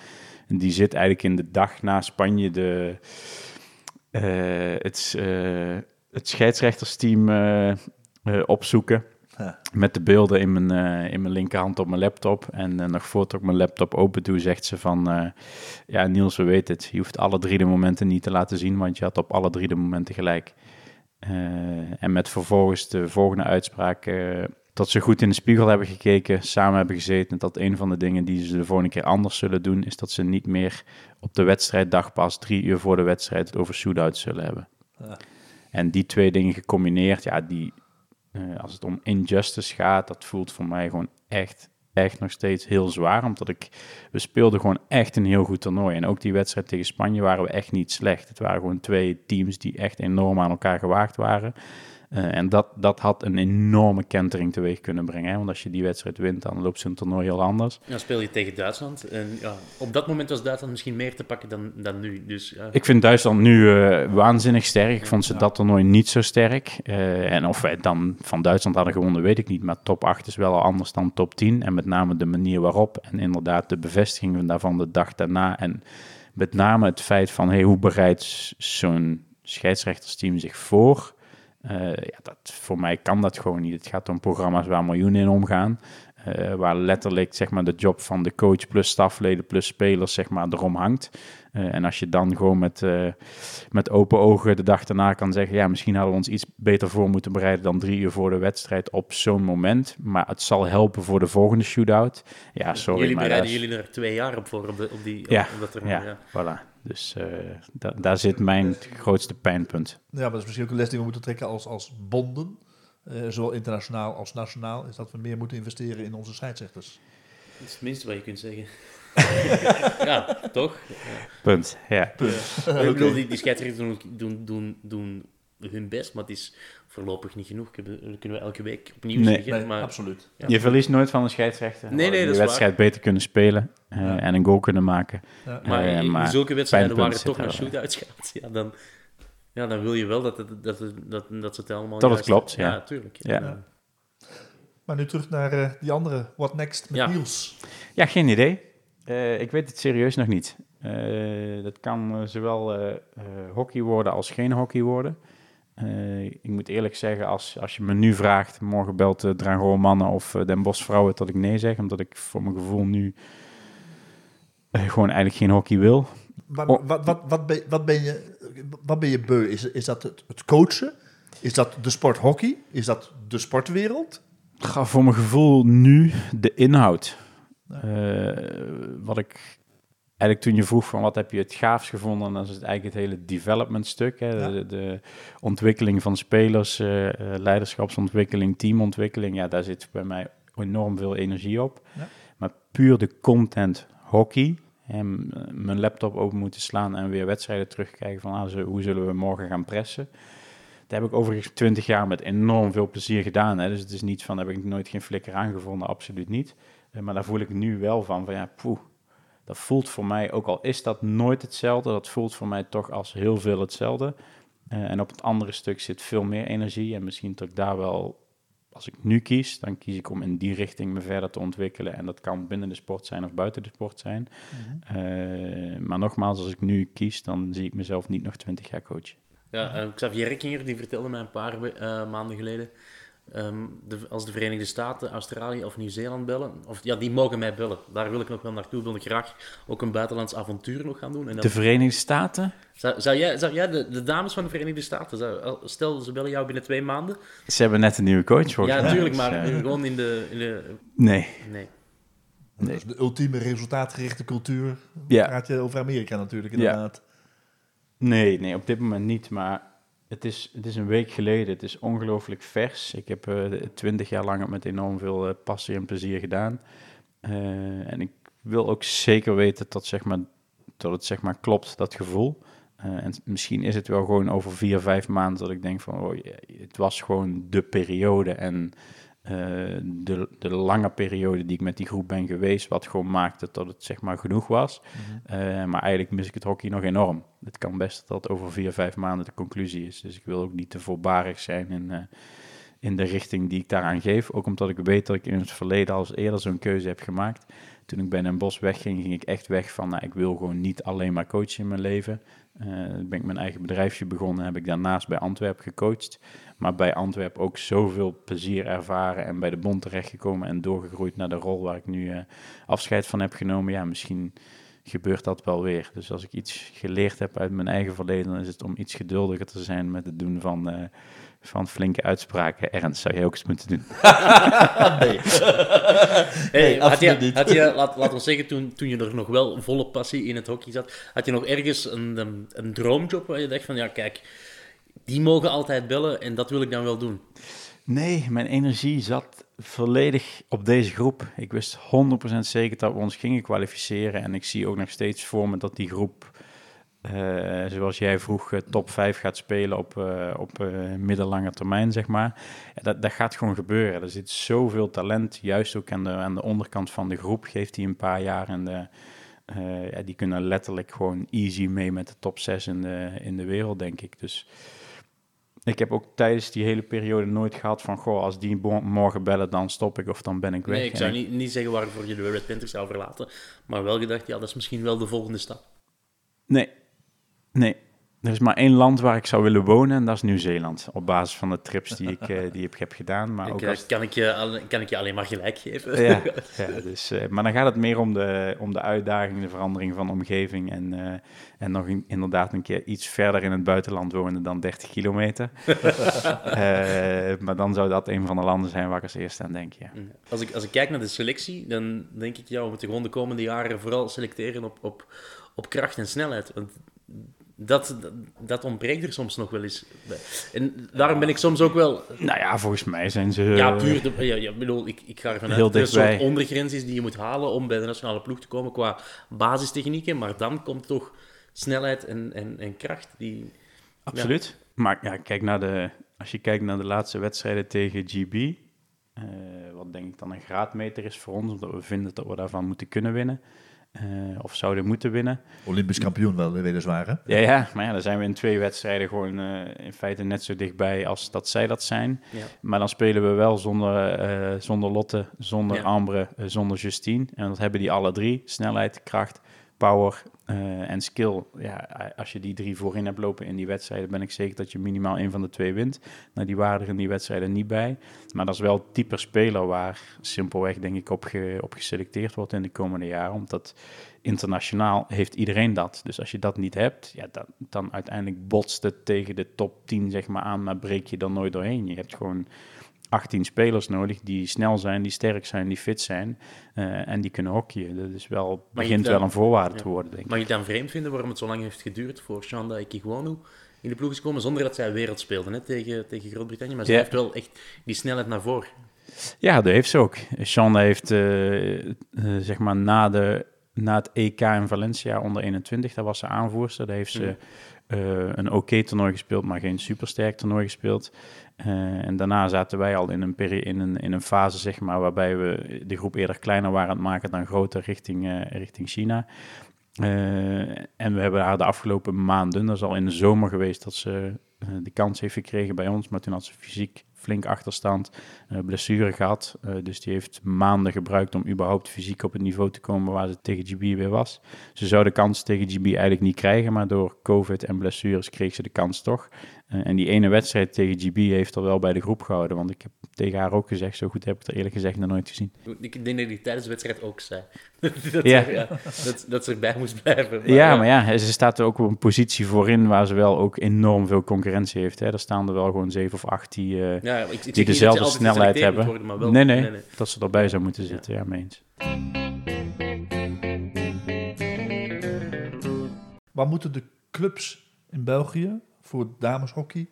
Speaker 3: en die zit eigenlijk in de dag na Spanje de, eh, het, eh, het scheidsrechtersteam eh, opzoeken.
Speaker 2: Ja.
Speaker 3: Met de beelden in mijn, in mijn linkerhand op mijn laptop. En nog voordat ik mijn laptop open doe, zegt ze van... ja, Niels, we weten het. Je hoeft alle drie de momenten niet te laten zien, want je had op alle drie de momenten gelijk. En met vervolgens de volgende uitspraak... dat ze goed in de spiegel hebben gekeken, samen hebben gezeten. En dat een van de dingen die ze de volgende keer anders zullen doen... is dat ze niet meer op de wedstrijddag pas drie uur voor de wedstrijd... het over shootouts zullen hebben.
Speaker 2: Ja.
Speaker 3: En die twee dingen gecombineerd, ja, die, eh, als het om injustice gaat, dat voelt voor mij gewoon echt, echt nog steeds heel zwaar. Omdat ik, we speelden gewoon echt een heel goed toernooi. En ook die wedstrijd tegen Spanje waren we echt niet slecht. Het waren gewoon twee teams die echt enorm aan elkaar gewaagd waren. Eh, en dat, dat had een enorme kentering teweeg kunnen brengen. Hè? Want als je die wedstrijd wint, dan loopt zo'n toernooi heel anders.
Speaker 1: Dan speel je tegen Duitsland. En ja, op dat moment was Duitsland misschien meer te pakken dan, dan nu. Dus, ja.
Speaker 3: Ik vind Duitsland nu eh, waanzinnig sterk. Ik vond ze dat toernooi niet zo sterk. Eh, en of wij dan van Duitsland hadden gewonnen, weet ik niet. Maar top 8 is wel al anders dan top 10. En met name de manier waarop. En inderdaad de bevestiging van daarvan de dag daarna. En met name het feit van hey, hoe bereidt zo'n scheidsrechtersteam zich voor. Eh, ja, dat, voor mij kan dat gewoon niet. Het gaat om programma's waar miljoenen in omgaan. eh, waar letterlijk zeg maar, de job van de coach plus stafleden plus spelers zeg maar, erom hangt. Eh, en als je dan gewoon met, met open ogen de dag daarna kan zeggen... ja, misschien hadden we ons iets beter voor moeten bereiden... dan drie uur voor de wedstrijd op zo'n moment. Maar het zal helpen voor de volgende shootout. Ja, sorry,
Speaker 1: jullie bereiden jullie er twee jaar op voor, op, de, op, die,
Speaker 3: Ja, ja,
Speaker 1: ja.
Speaker 3: voilà. Dus eh, da- daar zit mijn grootste pijnpunt.
Speaker 2: Ja, maar dat is misschien ook een les die we moeten trekken als, als bonden. eh, zowel internationaal als nationaal. Is dat we meer moeten investeren in onze scheidsrechters.
Speaker 1: Dat is het minste wat je kunt zeggen. ja, toch?
Speaker 3: Punt, ja.
Speaker 1: Ik bedoel, die, die scheidsrechters doen, doen, doen, doen hun best, maar het is voorlopig niet genoeg. Dat kunnen we elke week opnieuw
Speaker 3: Nee.
Speaker 1: zeggen.
Speaker 2: Nee,
Speaker 1: maar,
Speaker 2: absoluut.
Speaker 1: Ja.
Speaker 3: Je verliest nooit van een scheidsrechter.
Speaker 1: Nee, nee,
Speaker 3: Je
Speaker 1: dat is
Speaker 3: wedstrijd beter kunnen spelen eh,
Speaker 2: Ja.
Speaker 3: en een goal kunnen maken.
Speaker 2: Ja.
Speaker 1: Maar,
Speaker 3: Eh,
Speaker 1: in
Speaker 3: maar
Speaker 1: zulke wedstrijden waar het toch naar shootouts gaat, ja, dan, ja, dan wil je wel dat, het, dat, het, dat, dat ze het allemaal
Speaker 3: Dat het klopt, ja.
Speaker 1: Ja, tuurlijk.
Speaker 3: Ja.
Speaker 2: Ja. Maar nu terug naar eh, die andere. What next met
Speaker 1: Ja.
Speaker 2: Niels.
Speaker 3: Ja, geen idee. Eh, ik weet het serieus nog niet. Eh, dat kan zowel eh, eh, hockey worden als geen hockey worden. Eh, ik moet eerlijk zeggen, als, als je me nu vraagt, morgen belt de Dragol mannen of eh, Den Bosch vrouwen, dat ik nee zeg. Omdat ik voor mijn gevoel nu eh, gewoon eigenlijk geen hockey wil.
Speaker 2: Maar
Speaker 3: Oh.
Speaker 2: wat, wat, wat, ben, wat, ben je, wat ben je beu? Is, is dat het, het coachen? Is dat de sport hockey? Is dat de sportwereld?
Speaker 3: Ga voor mijn gevoel nu de inhoud. Wat ik eigenlijk toen je vroeg van wat heb je het gaafst gevonden, dan is het eigenlijk het hele development stuk. Hè?
Speaker 2: Ja.
Speaker 3: De, de ontwikkeling van spelers, eh, eh, leiderschapsontwikkeling, teamontwikkeling. Ja, daar zit bij mij enorm veel energie op.
Speaker 2: Ja.
Speaker 3: Maar puur de content hockey. En mijn laptop open moeten slaan en weer wedstrijden terugkijken van ah, hoe zullen we morgen gaan pressen. Dat heb ik overigens twintig jaar met enorm veel plezier gedaan. Hè. Dus het is niet van, heb ik nooit geen flikker aangevonden, absoluut niet. Eh, maar daar voel ik nu wel van, van ja, poeh, dat voelt voor mij, ook al is dat nooit hetzelfde, dat voelt voor mij toch als heel veel hetzelfde. Eh, en op het andere stuk zit veel meer energie en misschien dat ik daar wel als ik nu kies, dan kies ik om in die richting me verder te ontwikkelen. En dat kan binnen de sport zijn of buiten de sport zijn. Eh, maar nogmaals, als ik nu kies, dan zie ik mezelf niet nog 20 jaar coachen.
Speaker 1: Ja, uh, Xavier Rekkinger die vertelde mij een paar uh, maanden geleden. Um, de, als de Verenigde Staten, Australië of Nieuw-Zeeland bellen, of ja, die mogen mij bellen. Daar wil ik nog wel naartoe. Wil ik graag ook een buitenlands avontuur nog gaan doen. En
Speaker 3: de Verenigde Staten?
Speaker 1: Zou, zou jij, zou jij de, de, dames van de Verenigde Staten, zou, stel ze bellen jou binnen twee maanden.
Speaker 3: Ze hebben net een nieuwe coach voor.
Speaker 1: Ja, natuurlijk, maar ja. gewoon in de, in de.
Speaker 3: Nee.
Speaker 1: Nee.
Speaker 2: Nee. de ultieme resultaatgerichte cultuur. Ja. Praat je over Amerika natuurlijk, inderdaad.
Speaker 3: Ja. Nee, nee, op dit moment niet. Maar het is, het is een week geleden. Het is ongelooflijk vers. Ik heb uh, twintig jaar lang met enorm veel uh, passie en plezier gedaan. Uh, en ik wil ook zeker weten dat, zeg maar, dat het zeg maar, klopt, dat gevoel. en misschien is het wel gewoon over vier, vijf maanden dat ik denk van... Oh, het was gewoon de periode en de, de lange periode die ik met die groep ben geweest... wat gewoon maakte dat het zeg maar genoeg was. Mhm. maar eigenlijk mis ik het hockey nog enorm het kan best dat dat over vier, vijf maanden de conclusie is. Dus ik wil ook niet te voorbarig zijn in, uh, in de richting die ik daaraan geef. Ook omdat ik weet dat ik in het verleden al eens eerder zo'n keuze heb gemaakt. Toen ik bij Den Bos wegging, ging ik echt weg van, nou, ik wil gewoon niet alleen maar coachen in mijn leven. Uh, ben ik mijn eigen bedrijfje begonnen, heb ik daarnaast bij Antwerpen gecoacht. Maar bij Antwerpen ook zoveel plezier ervaren en bij de bond terechtgekomen en doorgegroeid naar de rol waar ik nu uh, afscheid van heb genomen. Ja, misschien gebeurt dat wel weer. Dus als ik iets geleerd heb uit mijn eigen verleden, dan is het om iets geduldiger te zijn met het doen van, uh, van flinke uitspraken. Ernst, zou je ook eens moeten doen.
Speaker 1: nee. hey, had je, had je, laat, laat ons zeggen, toen, toen je er nog wel volle passie in het hockey zat, had je nog ergens een, een, een droomjob waar je dacht van, ja kijk, die mogen altijd bellen en dat wil ik dan wel doen?
Speaker 3: Nee, mijn energie zat volledig op deze groep. Ik wist 100% zeker dat we ons gingen kwalificeren. En ik zie ook nog steeds voor me dat die groep, uh, zoals jij vroeg, uh, top 5 gaat spelen op, uh, op middellange termijn, zeg maar. Dat, dat gaat gewoon gebeuren. Er zit zoveel talent, juist ook aan de, aan de onderkant van de groep. Geeft hij een paar jaar en ja, die kunnen letterlijk gewoon easy mee met de top 6 in de, in de wereld, denk ik. Dus ik heb ook tijdens die hele periode nooit gehad van, goh, als die morgen bellen, dan stop ik of dan ben ik weg.
Speaker 1: Nee, ik zou niet, niet zeggen waarvoor je de Red Panthers zou verlaten, maar wel gedacht, ja, dat is misschien wel de volgende stap.
Speaker 3: Nee, nee. Er is maar één land waar ik zou willen wonen en dat is Nieuw-Zeeland. Op basis van de trips die ik, uh, die ik heb gedaan. Maar ook
Speaker 1: als... kan, ik je, kan ik je alleen maar gelijk geven.
Speaker 3: Ja, ja dus, uh, maar dan gaat het meer om de, om de uitdaging, de verandering van de omgeving. En, uh, en nog in, inderdaad een keer iets verder in het buitenland wonen dan 30 kilometer. maar dan zou dat een van de landen zijn waar ik als eerste aan denk. Ja.
Speaker 1: Mm. Als, ik, als ik kijk naar de selectie, dan denk ik, ja, we moeten gewoon de komende jaren vooral selecteren op, op, op kracht en snelheid. Want dat, dat ontbreekt er soms nog wel eens. En daarom ben ik soms ook wel...
Speaker 3: Nou ja, volgens mij zijn ze...
Speaker 1: Ja, puur... De, ja, ja, bedoel, ik, ik ga ervan uit dat er een soort ondergrens is die je moet halen om bij de nationale ploeg te komen qua basistechnieken. Maar dan komt toch snelheid en, en, en kracht die...
Speaker 3: Absoluut. Maar ja, kijk naar de, als je kijkt naar de laatste wedstrijden tegen GB... Uh, wat denk ik dan een graadmeter is voor ons, omdat we vinden dat we daarvan moeten kunnen winnen. Uh, of zouden moeten winnen.
Speaker 2: Olympisch kampioen wel, weliswaar. Hè?
Speaker 3: Ja, ja, maar ja, dan zijn we in twee wedstrijden gewoon uh, in feite net zo dichtbij als dat zij dat zijn. Ja. Maar dan spelen we wel zonder, uh, zonder Lotte, zonder ja. Ambre, zonder Justine. En dat hebben die alle drie. Snelheid, kracht, power uh, en skill. Ja, als je die drie voorin hebt lopen in die wedstrijden, ben ik zeker dat je minimaal een van de twee wint. Nou, die waren er in die wedstrijden niet bij. Maar dat is wel het type speler waar simpelweg, denk ik, op, op geselecteerd wordt in de komende jaren. Omdat internationaal heeft iedereen dat. Dus als je dat niet hebt, ja, dan, dan uiteindelijk botst het tegen de top 10 zeg maar, aan, maar breek je dan nooit doorheen. Je hebt gewoon 18 spelers nodig die snel zijn, die sterk zijn, die fit zijn uh, en die kunnen hockeyen. Dat is wel, begint dan, wel een voorwaarde ja. te worden, denk ik.
Speaker 1: Mag je het dan vreemd vinden waarom het zo lang heeft geduurd voor Shanda Ikigwanu in de ploeg is gekomen, zonder dat zij wereld speelde hè, tegen, tegen Groot-Brittannië, maar ze ja. heeft wel echt die snelheid naar voren.
Speaker 3: Ja, dat heeft ze ook. Shanda heeft, uh, uh, zeg maar, na, de, na het EK in Valencia onder 21, daar was ze aanvoerster, daar heeft ze... Uh, een oké toernooi gespeeld, maar geen supersterk toernooi gespeeld. Uh, en daarna zaten wij al in een, in, een, in een fase, zeg maar, waarbij we de groep eerder kleiner waren aan het maken dan groter richting, uh, richting China. en we hebben haar de afgelopen maanden, dat is al in de zomer geweest, dat ze de kans heeft gekregen bij ons, maar toen had ze fysiek flink achterstand, eh, blessure gehad. Eh, dus die heeft maanden gebruikt om überhaupt fysiek op het niveau te komen waar ze tegen GB weer was. Ze zou de kans tegen GB eigenlijk niet krijgen, maar door COVID en blessures kreeg ze de kans toch. Eh, en die ene wedstrijd tegen GB heeft er wel bij de groep gehouden. Want ik heb tegen haar ook gezegd, zo goed heb ik het er eerlijk gezegd nog nooit gezien.
Speaker 1: Ik denk dat hij tijdens de wedstrijd ook zei. dat,
Speaker 3: Ja.
Speaker 1: ze, ja, dat, dat ze erbij moest blijven.
Speaker 3: ja, maar ja, ze staat er ook op een positie voorin waar ze wel ook enorm veel concurrentie heeft. Hè. Er staan er wel gewoon zeven of acht die, eh,
Speaker 1: Ja, ik, ik
Speaker 3: die dezelfde snelheid hebben.
Speaker 1: worden, maar wel-
Speaker 3: nee, nee, dat ze erbij zou moeten zitten, ja, meens.
Speaker 2: Wat moeten de clubs in België voor het dameshockey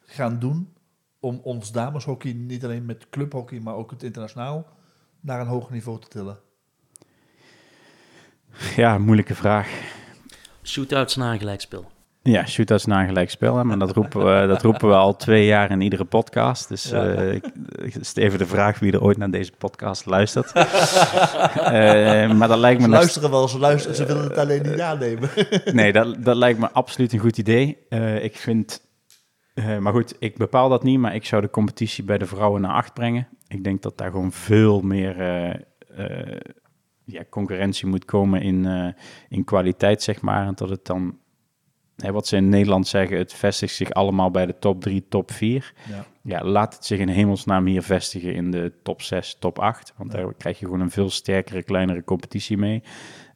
Speaker 2: gaan doen om ons dameshockey niet alleen met clubhockey, maar ook het internationaal naar een hoger niveau te tillen?
Speaker 3: Ja, moeilijke vraag.
Speaker 1: Shootouts na een gelijkspel.
Speaker 3: Ja, shootouts na een gelijkspel, hè, maar dat roepen, we, dat roepen we al twee jaar in iedere podcast. Dus
Speaker 2: Ja.
Speaker 3: eh, ik- is even de vraag wie er ooit naar deze podcast luistert. Eh, maar dat lijkt me
Speaker 2: Ze luisteren wel, ze luisteren, ze willen het alleen niet aannemen.
Speaker 3: Nee, dat, dat lijkt me absoluut een goed idee. Eh, ik vind, eh, maar goed, ik bepaal dat niet, maar ik zou de competitie bij de vrouwen naar acht brengen. Ik denk dat daar gewoon veel meer eh, eh, ja, concurrentie moet komen in, eh, in kwaliteit, zeg maar. En dat het dan, hè, wat ze in Nederland zeggen, het vestigt zich allemaal bij de top 3, top 4.
Speaker 2: Ja.
Speaker 3: Ja, laat het zich in hemelsnaam hier vestigen in de top 6, top 8. Want daar krijg je gewoon een veel sterkere, kleinere competitie mee.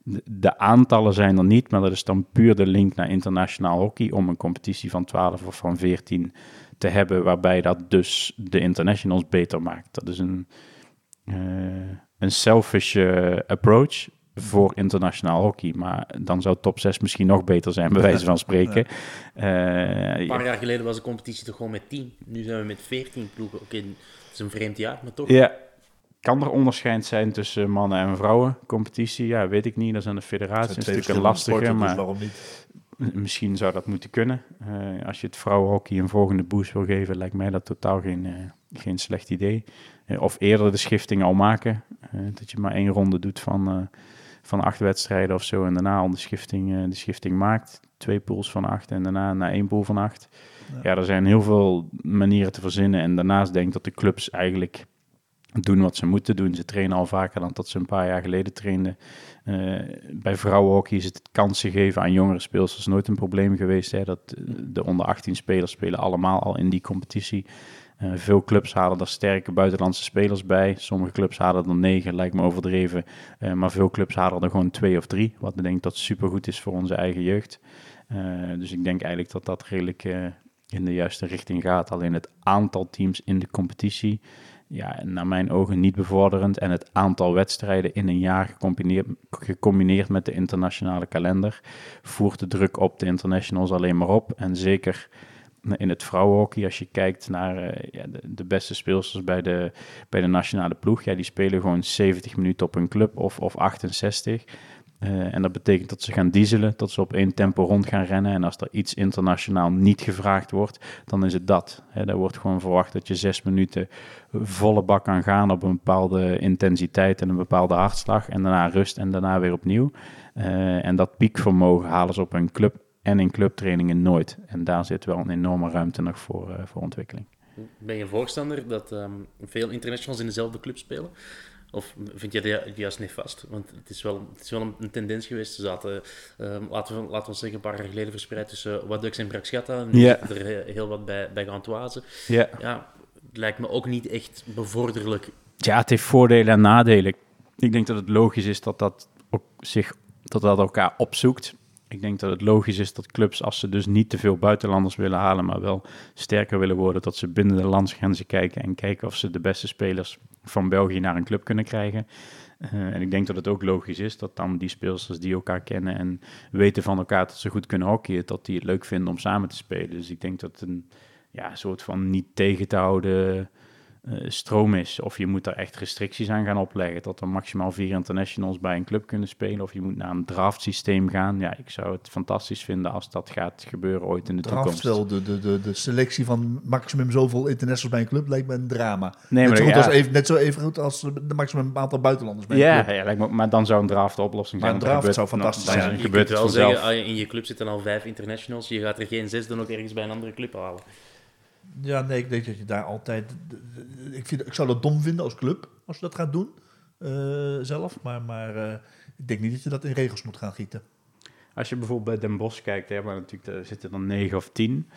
Speaker 3: De, de aantallen zijn er niet, maar dat is dan puur de link naar internationaal hockey om een competitie van 12 of van 14 te hebben, waarbij dat dus de internationals beter maakt. Dat is een, eh, een selfish eh, approach voor internationaal hockey, maar dan zou top 6 misschien nog beter zijn, bij wijze van spreken. Eh,
Speaker 1: Een paar jaar geleden was de competitie toch gewoon met 10. Nu zijn we met 14 ploegen. Oké, het is een vreemd jaar, maar toch.
Speaker 3: Ja. Kan er onderscheid zijn tussen mannen en vrouwen competitie? Ja, weet ik niet. Dat is aan de federatie. Dat is natuurlijk een lastige,
Speaker 2: dus
Speaker 3: maar
Speaker 2: waarom niet?
Speaker 3: misschien zou dat moeten kunnen. Eh, als je het vrouwenhockey een volgende boost wil geven, lijkt mij dat totaal geen, eh, geen slecht idee. Of eerder de schifting al maken. Eh, dat je maar één ronde doet van, eh, van acht wedstrijden of zo. En daarna al de schifting, eh, de schifting maakt. Twee pools van acht en daarna naar één pool van acht.
Speaker 2: Ja.
Speaker 3: Ja. er zijn heel veel manieren te verzinnen. En daarnaast denk ik dat de clubs eigenlijk doen wat ze moeten doen. Ze trainen al vaker dan dat ze een paar jaar geleden trainden. Eh, bij vrouwenhockey is het kansen geven aan jongere speelsters nooit een probleem geweest. Hè? Dat, eh, de onder 18 spelers spelen allemaal al in die competitie. Eh, veel clubs halen er sterke buitenlandse spelers bij. Sommige clubs halen er negen, lijkt me overdreven. Eh, maar veel clubs halen er gewoon twee of drie. Wat ik denk dat supergoed is voor onze eigen jeugd. Eh, dus ik denk eigenlijk dat dat redelijk in de juiste richting gaat. Alleen het aantal teams in de competitie, ja, naar mijn ogen niet bevorderend. En het aantal wedstrijden in een jaar gecombineerd, gecombineerd met de internationale kalender voert de druk op de internationals alleen maar op. En zeker in het vrouwenhockey, als je kijkt naar eh, de, beste speelsters bij de, bij de nationale ploeg, ja, die spelen gewoon 70 minuten op een club of, of 68. Eh, en dat betekent dat ze gaan dieselen, dat ze op één tempo rond gaan rennen. En als er iets internationaal niet gevraagd wordt, dan is het dat. Hè, daar wordt gewoon verwacht dat je zes minuten volle bak kan gaan op een bepaalde intensiteit en een bepaalde hartslag. En daarna rust en daarna weer opnieuw. Eh, en dat piekvermogen halen ze op een club en in clubtrainingen nooit. En daar zit wel een enorme ruimte nog voor, eh, voor ontwikkeling.
Speaker 1: Ben je voorstander dat ehm, veel internationals in dezelfde club spelen? Of vind je dat juist niet vast? Want het is wel, het is wel een, een tendens geweest. Ze zaten, ehm, laten, we, laten we zeggen, een paar jaar geleden verspreid tussen Wadux en Braxchata. Nu zitten er he- heel wat bij, bij Gantoise.
Speaker 3: Ja.
Speaker 1: Ja, het lijkt me ook niet echt bevorderlijk.
Speaker 3: Ja, het heeft voordelen en nadelen. Ik denk dat het logisch is dat dat, ook zich, dat, dat elkaar opzoekt. Ik denk dat het logisch is dat clubs, als ze dus niet te veel buitenlanders willen halen, maar wel sterker willen worden, dat ze binnen de landsgrenzen kijken en kijken of ze de beste spelers van België naar een club kunnen krijgen. Eh, en ik denk dat het ook logisch is dat dan die speelsters die elkaar kennen en weten van elkaar dat ze goed kunnen hockeyen, dat die het leuk vinden om samen te spelen. Dus ik denk dat een ja, soort van niet tegen te houden stroom is. Of je moet er echt restricties aan gaan opleggen. Dat er maximaal vier internationals bij een club kunnen spelen. Of je moet naar een draftsysteem gaan. Ja, ik zou het fantastisch vinden als dat gaat gebeuren ooit in de
Speaker 2: Draft
Speaker 3: toekomst.
Speaker 2: wel, de, de, de, de selectie van maximum zoveel internationals bij een club lijkt me een drama.
Speaker 3: Nee,
Speaker 2: net,
Speaker 3: maar
Speaker 2: zo goed
Speaker 3: ja.
Speaker 2: als even, net zo even goed als de maximum aantal buitenlanders bij een
Speaker 3: Ja,
Speaker 2: club.
Speaker 3: ja lijkt me, maar dan zou een draft de oplossing
Speaker 2: Maar
Speaker 3: zijn.
Speaker 2: een
Speaker 3: want dan
Speaker 2: draft
Speaker 3: gebeurt-
Speaker 2: zou fantastisch
Speaker 3: dan
Speaker 2: zijn.
Speaker 1: Je
Speaker 3: gebeurt
Speaker 1: kunt
Speaker 3: het
Speaker 1: wel zeggen, ah, in je club zitten al vijf internationals. Je gaat er geen zes dan ook ergens bij een andere club halen.
Speaker 2: Ja, nee, ik denk dat je daar altijd... Ik, vind, ik zou dat dom vinden als club, als je dat gaat doen eh, zelf. Maar, maar eh, ik denk niet dat je dat in regels moet gaan gieten.
Speaker 3: Als je bijvoorbeeld bij Den Bosch kijkt, hè, waar natuurlijk daar zitten dan 9 of 10.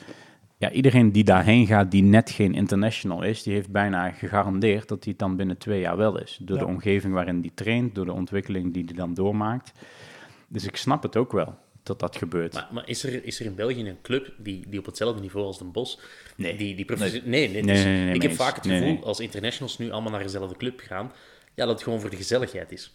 Speaker 3: Ja, iedereen die daarheen gaat die net geen international is, die heeft bijna gegarandeerd dat hij het dan binnen twee jaar wel is. Door
Speaker 2: Ja.
Speaker 3: de omgeving waarin die traint, door de ontwikkeling die hij dan doormaakt. Dus ik snap het ook wel dat dat gebeurt.
Speaker 1: Maar, maar is, er, is er in België een club die, die op hetzelfde niveau als Den Bosch...
Speaker 3: Nee.
Speaker 1: Die, die nee. Nee,
Speaker 3: Nee,
Speaker 1: dus
Speaker 3: nee, nee,
Speaker 1: ik heb vaak het gevoel, als internationals nu allemaal naar dezelfde club gaan, ja, dat het gewoon voor de gezelligheid is.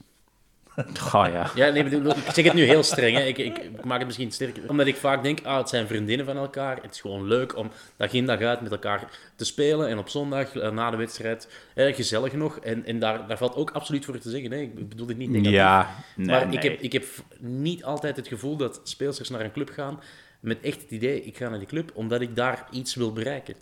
Speaker 3: Ga ja.
Speaker 1: Ja, nee, bedoel, ik zeg het nu heel streng. Hè. Ik, ik, ik maak het misschien sterker. Omdat ik vaak denk, ah, het zijn vriendinnen van elkaar. Het is gewoon leuk om dag in dag uit met elkaar te spelen. En op zondag, eh, na de wedstrijd, eh, gezellig nog. En, en daar, daar valt ook absoluut voor te zeggen. Nee, ik bedoel dit niet negatief.
Speaker 3: Ja, nee,
Speaker 1: maar
Speaker 3: nee.
Speaker 1: Ik, heb, ik heb niet altijd het gevoel dat speelsters naar een club gaan met echt het idee, ik ga naar die club omdat ik daar iets wil bereiken.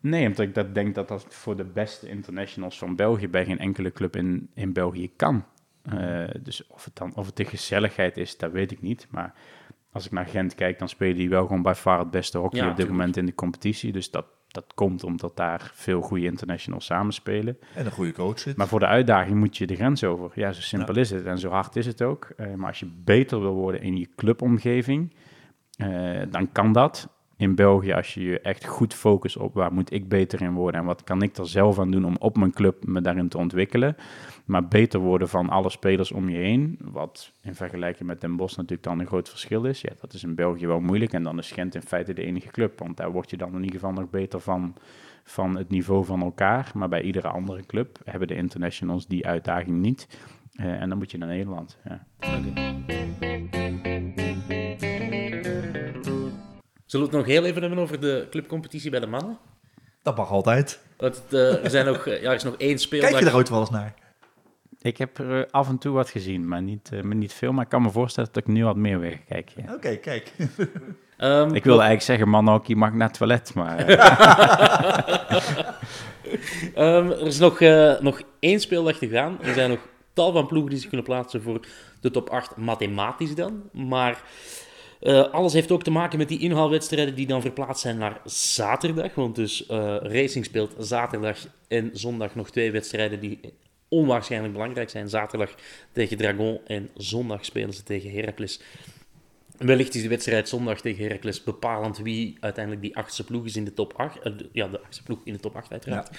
Speaker 3: Nee, omdat ik dat denk dat dat voor de beste internationals van België bij geen enkele club in, in België kan. Eh, dus of het dan of het de gezelligheid is, dat weet ik niet. Maar als ik naar Gent kijk, dan spelen die wel gewoon bij far het beste hockey
Speaker 1: Ja,
Speaker 3: op dit
Speaker 1: tuurlijk.
Speaker 3: moment in de competitie. Dus dat, dat komt omdat daar veel goede internationals samenspelen.
Speaker 2: En een goede coach zit.
Speaker 3: Maar voor de uitdaging moet je de grens over. Ja, zo simpel
Speaker 2: Ja.
Speaker 3: is het en zo hard is het ook. Eh, maar als je beter wil worden in je clubomgeving, eh, dan kan dat. In België, als je je echt goed focust op waar moet ik beter in worden en wat kan ik er zelf aan doen om op mijn club me daarin te ontwikkelen. Maar beter worden van alle spelers om je heen, wat in vergelijking met Den Bosch natuurlijk dan een groot verschil is. Ja, dat is in België wel moeilijk en dan is Gent in feite de enige club, want daar word je dan in ieder geval nog beter van, van het niveau van elkaar. Maar bij iedere andere club hebben de internationals die uitdaging niet. Eh, en dan moet je naar Nederland. Ja.
Speaker 1: Zullen we het nog heel even hebben over de clubcompetitie bij de mannen?
Speaker 2: Dat mag altijd.
Speaker 1: Want eh, er, zijn nog, eh, ja, er is nog één speeldag.
Speaker 2: Kijk je daar ooit wel eens naar?
Speaker 3: Ik heb er eh, af en toe wat gezien, maar niet, eh, maar niet veel. Maar ik kan me voorstellen dat ik nu wat meer weg kijk. Ja.
Speaker 2: Oké, kijk.
Speaker 1: Ehm,
Speaker 3: Ik wilde eigenlijk zeggen, man, ook, je mag naar het toilet. Maar eh,
Speaker 1: Ehm, er is nog, eh, nog één speeldag te gaan. Er zijn nog tal van ploegen die zich kunnen plaatsen voor de top 8, mathematisch dan. Maar eh, alles heeft ook te maken met die inhaalwedstrijden die dan verplaatst zijn naar zaterdag. Want dus eh, Racing speelt zaterdag en zondag nog twee wedstrijden die onwaarschijnlijk belangrijk zijn. Zaterdag tegen Dragon en zondag spelen ze tegen Heracles. Wellicht is de wedstrijd zondag tegen Heracles bepalend wie uiteindelijk die achtste ploeg is in de top 8. Eh, ja, de achtste ploeg in de top 8 uiteraard.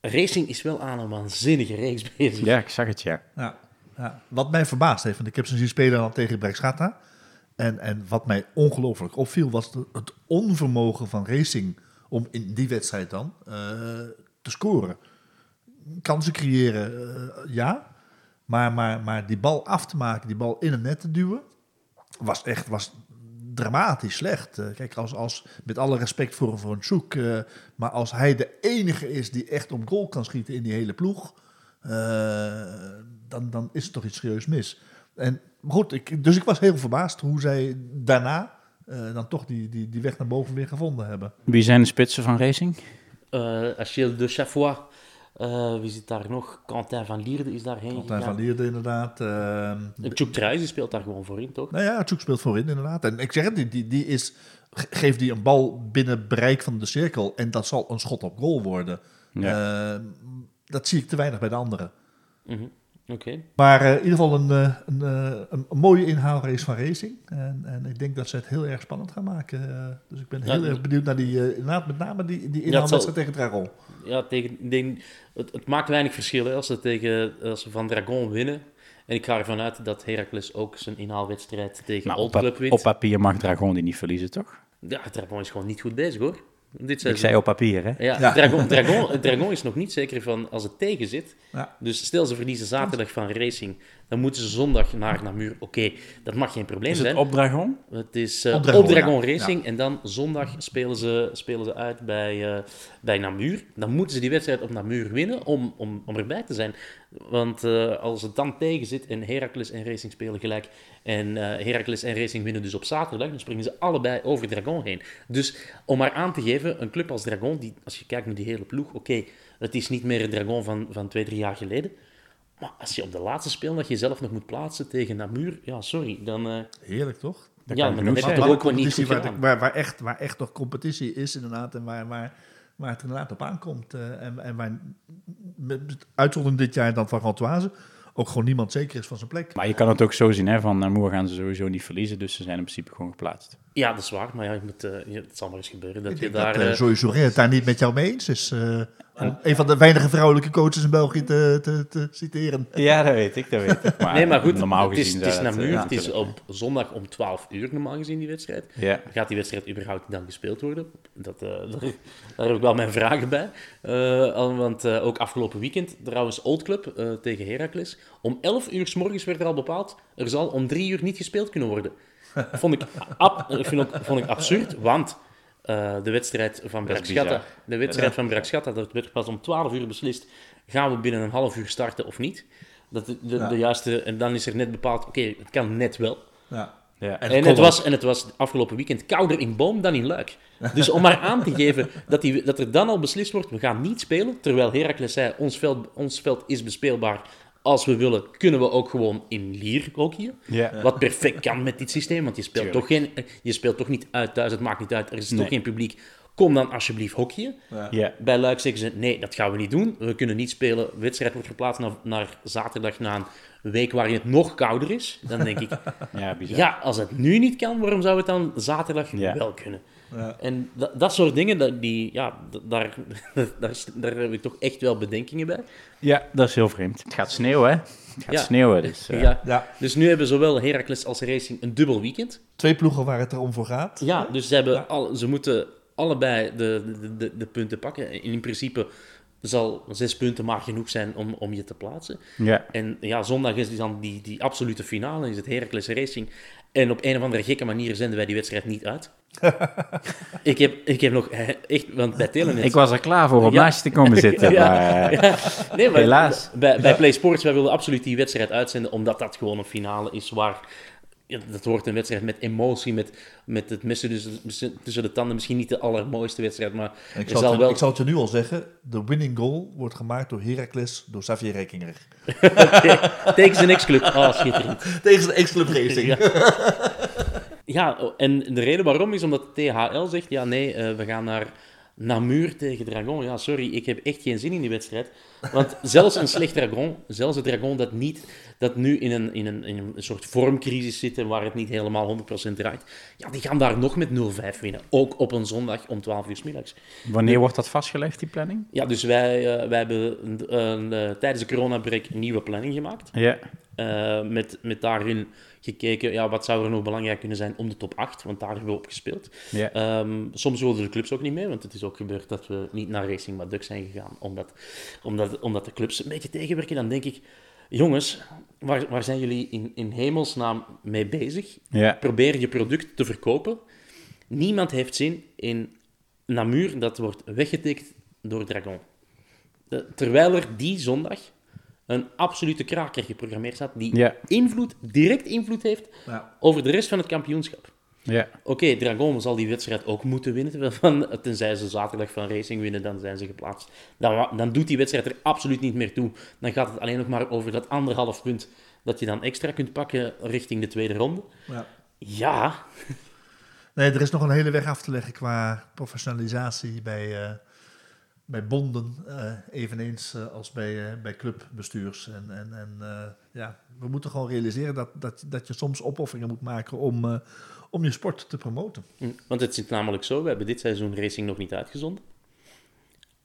Speaker 1: Racing is wel aan een waanzinnige reeks bezig.
Speaker 3: ja, ik zag het, ja.
Speaker 2: Ja, ja. Wat mij verbaasd heeft, want ik heb ze zien spelen dan tegen Brexgata. En, en wat mij ongelooflijk opviel, was de- het onvermogen van Racing om in die wedstrijd dan eh, te scoren. Kansen creëren, eh, ja. Maar, maar, maar die bal af te maken, die bal in het net te duwen, was echt was dramatisch slecht. Eh, kijk, als, als, met alle respect voor, voor een zoek, eh, maar als hij de enige is die echt op goal kan schieten in die hele ploeg, eh, dan, dan is er toch iets serieus mis. En goed, ik, dus ik was heel verbaasd hoe zij daarna eh, dan toch die, die, die weg naar boven weer gevonden hebben.
Speaker 3: Wie zijn de spitsen van Racing?
Speaker 1: Eh, Achille de Chaffois. Eh, wie zit daar nog? Quentin van Lierde is daarheen
Speaker 2: Quentin
Speaker 1: gegaan.
Speaker 2: van Lierde inderdaad. eh,
Speaker 1: Chuck Truijs speelt daar gewoon voor in, toch?
Speaker 2: Nou ja, Tjoek speelt voorin inderdaad. En ik zeg het, die, die, die is, ge- geeft die een bal binnen bereik van de cirkel en dat zal een schot op goal worden. Eh, dat zie ik te weinig bij de anderen.
Speaker 1: Mhm. Oké.
Speaker 2: Maar eh, in ieder geval een, eh, een, eh, een, een mooie inhaalrace van Racing. En, en ik denk dat ze het heel erg spannend gaan maken. Dus ik ben heel
Speaker 1: Ja,
Speaker 2: erg benieuwd naar die, met name die, die inhaalwedstrijd tegen Dragon.
Speaker 1: Ja, tegen, ik denk, het, het maakt weinig verschil hè, als, ze tegen, als ze van Dragon winnen. En ik ga ervan uit dat Heracles ook zijn inhaalwedstrijd tegen
Speaker 3: Maar
Speaker 1: Old
Speaker 3: op,
Speaker 1: Club wint.
Speaker 3: op papier mag Dragon die niet verliezen, toch?
Speaker 1: Ja, Dragon is gewoon niet goed bezig hoor. Dit
Speaker 3: Ik zei op papier, hè?
Speaker 1: Ja,
Speaker 2: Ja.
Speaker 1: Dragon, Dragon, Dragon is nog niet zeker van als het tegen zit.
Speaker 2: Ja.
Speaker 1: Dus stel ze verliezen zaterdag van Racing, dan moeten ze zondag naar Namur. Oké, dat mag geen probleem
Speaker 3: Is het
Speaker 1: zijn.
Speaker 3: op Dragon?
Speaker 1: Het is eh,
Speaker 2: Op
Speaker 1: op
Speaker 2: Dragon,
Speaker 1: Dragon,
Speaker 2: ja.
Speaker 1: Racing en dan zondag spelen ze, spelen ze uit bij, eh, bij Namur. Dan moeten ze die wedstrijd op Namur winnen om, om, om erbij te zijn. Want eh, als het dan tegen zit en Heracles en Racing spelen gelijk en eh Heracles en Racing winnen dus op zaterdag, dan springen ze allebei over Dragon heen. Dus om maar aan te geven, een club als Dragon, die, als je kijkt naar die hele ploeg, oké, het is niet meer het Dragon van, van twee, drie jaar geleden. Maar als je op de laatste speeldag jezelf nog moet plaatsen tegen Namur, ja, sorry, dan... eh,
Speaker 2: Heerlijk toch?
Speaker 3: Dat
Speaker 1: Ja,
Speaker 3: kan
Speaker 1: maar
Speaker 2: Maar,
Speaker 1: heb je ook wel niet
Speaker 2: competitie
Speaker 1: goed
Speaker 2: waar, waar, waar, echt, waar echt nog competitie is inderdaad en waar, waar, waar het inderdaad op aankomt. eh, en, en waar, met met uitzondering dit jaar dan van Gantoise, ook gewoon niemand zeker is van zijn plek.
Speaker 3: Maar je kan het ook zo zien, hè, van Namur gaan ze sowieso niet verliezen, dus ze zijn in principe gewoon geplaatst.
Speaker 1: Ja, dat is waar. Maar ja, je moet, eh, het zal maar eens gebeuren dat
Speaker 2: Ik
Speaker 1: je
Speaker 2: denk
Speaker 1: daar...
Speaker 2: dat uh, Sourin het daar niet met jou mee eens is. Een van de weinige vrouwelijke coaches in België te, te, te citeren.
Speaker 3: Ja, dat weet ik, dat weet ik. Maar
Speaker 1: nee, maar goed,
Speaker 3: normaal
Speaker 1: het is,
Speaker 3: gezien
Speaker 1: het is naar
Speaker 3: dat,
Speaker 1: muur.
Speaker 3: eh,
Speaker 1: het is op zondag om 12 uur normaal gezien die wedstrijd.
Speaker 3: Ja,
Speaker 1: Gaat die wedstrijd überhaupt dan gespeeld worden? Dat, eh, daar, daar heb ik wel mijn vragen bij. Eh, want eh, ook afgelopen weekend, trouwens Old Club eh, tegen Heracles. Om 11 uur s morgens werd er al bepaald, er zal om 3 uur niet gespeeld kunnen worden. Vond ik, ab, ik vind ook, vond ik absurd, want eh, de wedstrijd van Brakschatta, de wedstrijd van Brakschatta, dat werd pas om 12 uur beslist. Gaan we binnen een half uur starten of niet? Dat de, de,
Speaker 2: Ja.
Speaker 1: de juiste, en dan is er net bepaald, oké, het kan net wel.
Speaker 2: Ja.
Speaker 3: ja.
Speaker 2: En
Speaker 1: En het, was, en het was afgelopen weekend kouder in Boom dan in Luik. Dus om maar aan te geven dat, die, dat er dan al beslist wordt, we gaan niet spelen. Terwijl Heracles zei, ons veld, ons veld is bespeelbaar. Als we willen, kunnen we ook gewoon in Lier hockeyen.
Speaker 3: ja.
Speaker 1: Wat perfect kan met dit systeem, want je speelt, toch, geen, je speelt toch niet uit thuis, het maakt niet uit. Er is
Speaker 3: Nee.
Speaker 1: toch geen publiek. Kom dan alsjeblieft hockeyen.
Speaker 3: ja.
Speaker 1: Bij Luik zeggen ze, nee, dat gaan we niet doen. We kunnen niet spelen. De wedstrijd wordt verplaatst naar, naar zaterdag na een week waarin het nog kouder is. Dan denk ik,
Speaker 3: ja, bizar.
Speaker 1: ja, als het nu niet kan, waarom zou het dan zaterdag
Speaker 3: Ja.
Speaker 1: wel kunnen?
Speaker 2: Ja.
Speaker 1: En dat, dat soort dingen, dat, die, ja, daar, daar, heb ik toch echt wel bedenkingen bij.
Speaker 3: Ja, dat is heel vreemd. Het gaat sneeuwen, hè? Het gaat
Speaker 1: Ja.
Speaker 3: sneeuwen, dus... eh,
Speaker 1: Ja.
Speaker 2: Ja,
Speaker 1: Dus nu hebben zowel Heracles als Racing een dubbel weekend.
Speaker 2: twee ploegen waar het erom voor gaat.
Speaker 1: Ja, dus ze, hebben
Speaker 2: Ja.
Speaker 1: al, ze moeten allebei de, de, de, de punten pakken. En in principe zal zes punten maar genoeg zijn om, om je te plaatsen.
Speaker 3: ja.
Speaker 1: En ja, zondag is dan die, die absolute finale, is het Heracles Racing. En op een of andere gekke manier zenden wij die wedstrijd niet uit. ik, heb, ik heb nog eh, echt, want bij Telenet...
Speaker 3: Ik was er klaar voor om
Speaker 1: Ja.
Speaker 3: naast je te komen zitten,
Speaker 1: Ja,
Speaker 3: maar... eh,
Speaker 1: ja. Nee, maar
Speaker 3: Helaas.
Speaker 1: Bij, bij Play Sports, wij wilden absoluut die wedstrijd uitzenden, omdat dat gewoon een finale is waar... ja, dat wordt een wedstrijd met emotie, met, met het mes tussen, tussen de tanden. Misschien niet de allermooiste wedstrijd, maar
Speaker 2: ik, zal
Speaker 1: zal
Speaker 2: het,
Speaker 1: wel...
Speaker 2: ik zal het je nu al zeggen, de winning goal wordt gemaakt door Heracles, door Xavier Rekinger.
Speaker 1: Tegen zijn ex-club. Oh, schitterend.
Speaker 2: Tegen zijn ex-club Racing.
Speaker 1: Ja. Ja, en de reden waarom is omdat THL zegt, ja nee, eh, we gaan naar Namur tegen Dragon. Ja, sorry, ik heb echt geen zin in die wedstrijd. Want zelfs een slecht Dragon, zelfs een Dragon dat, niet, dat nu in een, in, een, in een soort vormcrisis zit en waar het niet helemaal 100% draait, ja, die gaan daar nog met 0-5 winnen. Ook op een zondag om 12 uur 's middags.
Speaker 3: Wanneer wordt dat vastgelegd, die planning?
Speaker 1: Ja, dus wij, eh, wij hebben eh, tijdens de coronabreak een nieuwe planning gemaakt.
Speaker 3: Ja.
Speaker 1: Eh, met, met daarin gekeken, ja, wat zou er nog belangrijk kunnen zijn om de top 8, want daar hebben we op gespeeld. Ehm, soms wilden de clubs ook niet mee, want het is ook gebeurd dat we niet naar Racing maar Duck zijn gegaan, omdat, omdat, omdat de clubs een beetje tegenwerken. Dan denk ik, jongens, waar, waar zijn jullie in, in hemelsnaam mee bezig?
Speaker 3: Ja.
Speaker 1: Probeer je product te verkopen. Niemand heeft zin in Namur, dat wordt weggetekend door Dragon. De- terwijl er die zondag een absolute kraker geprogrammeerd staat, die
Speaker 3: Ja.
Speaker 1: invloed, direct invloed heeft
Speaker 2: Ja.
Speaker 1: over de rest van het kampioenschap.
Speaker 3: Ja.
Speaker 1: Oké, Dragon zal die wedstrijd ook moeten winnen. terwijl Van, tenzij ze zaterdag van Racing winnen, dan zijn ze geplaatst. Dan, dan doet die wedstrijd er absoluut niet meer toe. Dan gaat het alleen nog maar over dat anderhalf punt dat je dan extra kunt pakken richting de tweede ronde.
Speaker 2: Ja.
Speaker 1: Ja,
Speaker 2: Nee, er is nog een hele weg af te leggen qua professionalisatie bij, eh, bij bonden, eh, eveneens eh, als bij, bij clubbestuurs. En, en, en ja, we moeten gewoon realiseren dat, dat, dat je soms opofferingen moet maken om, om je sport te promoten.
Speaker 1: Hm, Want het zit namelijk zo, we hebben dit seizoen Racing nog niet uitgezonden.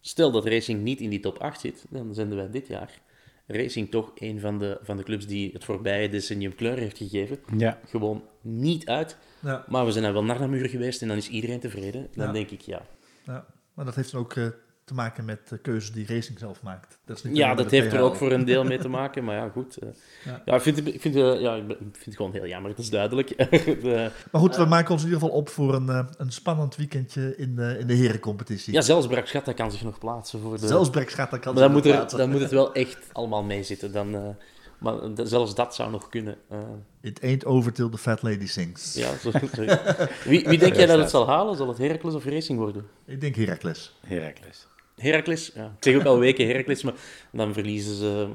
Speaker 1: Stel dat Racing niet in die top 8 zit, dan zenden wij dit jaar Racing toch een van de, van de clubs die het voorbije decennium kleur heeft gegeven.
Speaker 3: Ja.
Speaker 1: Gewoon niet uit.
Speaker 2: Ja,
Speaker 1: Maar we zijn dan wel naar Namur geweest en dan is iedereen tevreden. Dan
Speaker 2: Ja.
Speaker 1: denk ik, ja.
Speaker 2: ja. Maar dat heeft dan ook eh, te maken met de keuzes die Racing zelf maakt. Dat is niet
Speaker 1: Ja, dat heeft er ook voor een deel mee te maken. Maar ja, goed. eh.
Speaker 2: Ja.
Speaker 1: ja. ik, vind, het- ik, vind, eh, ja, ik vind het gewoon heel jammer. Dat is duidelijk. De-
Speaker 2: Maar goed, we maken ons in ieder geval op voor een, eh, een spannend weekendje in de, in de herencompetitie.
Speaker 1: ja, zelfs Brakschatta kan zich nog plaatsen voor de...
Speaker 2: Zelfs Brex gaat dan kan
Speaker 1: Maar dan
Speaker 2: zich
Speaker 1: moet, er,
Speaker 2: plaatsen.
Speaker 1: dan moet het wel echt allemaal meezitten. Dan, eh, maar zelfs dat zou nog kunnen. eh.
Speaker 2: It ain't over till the fat lady sings.
Speaker 1: ja, zo, zo. Wie, wie denk jij dat het zal halen? Zal het Heracles of Racing worden?
Speaker 2: Ik denk Heracles.
Speaker 3: Heracles.
Speaker 1: Heracles? Ja. Ik zeg ook al weken Heracles, maar dan verliezen ze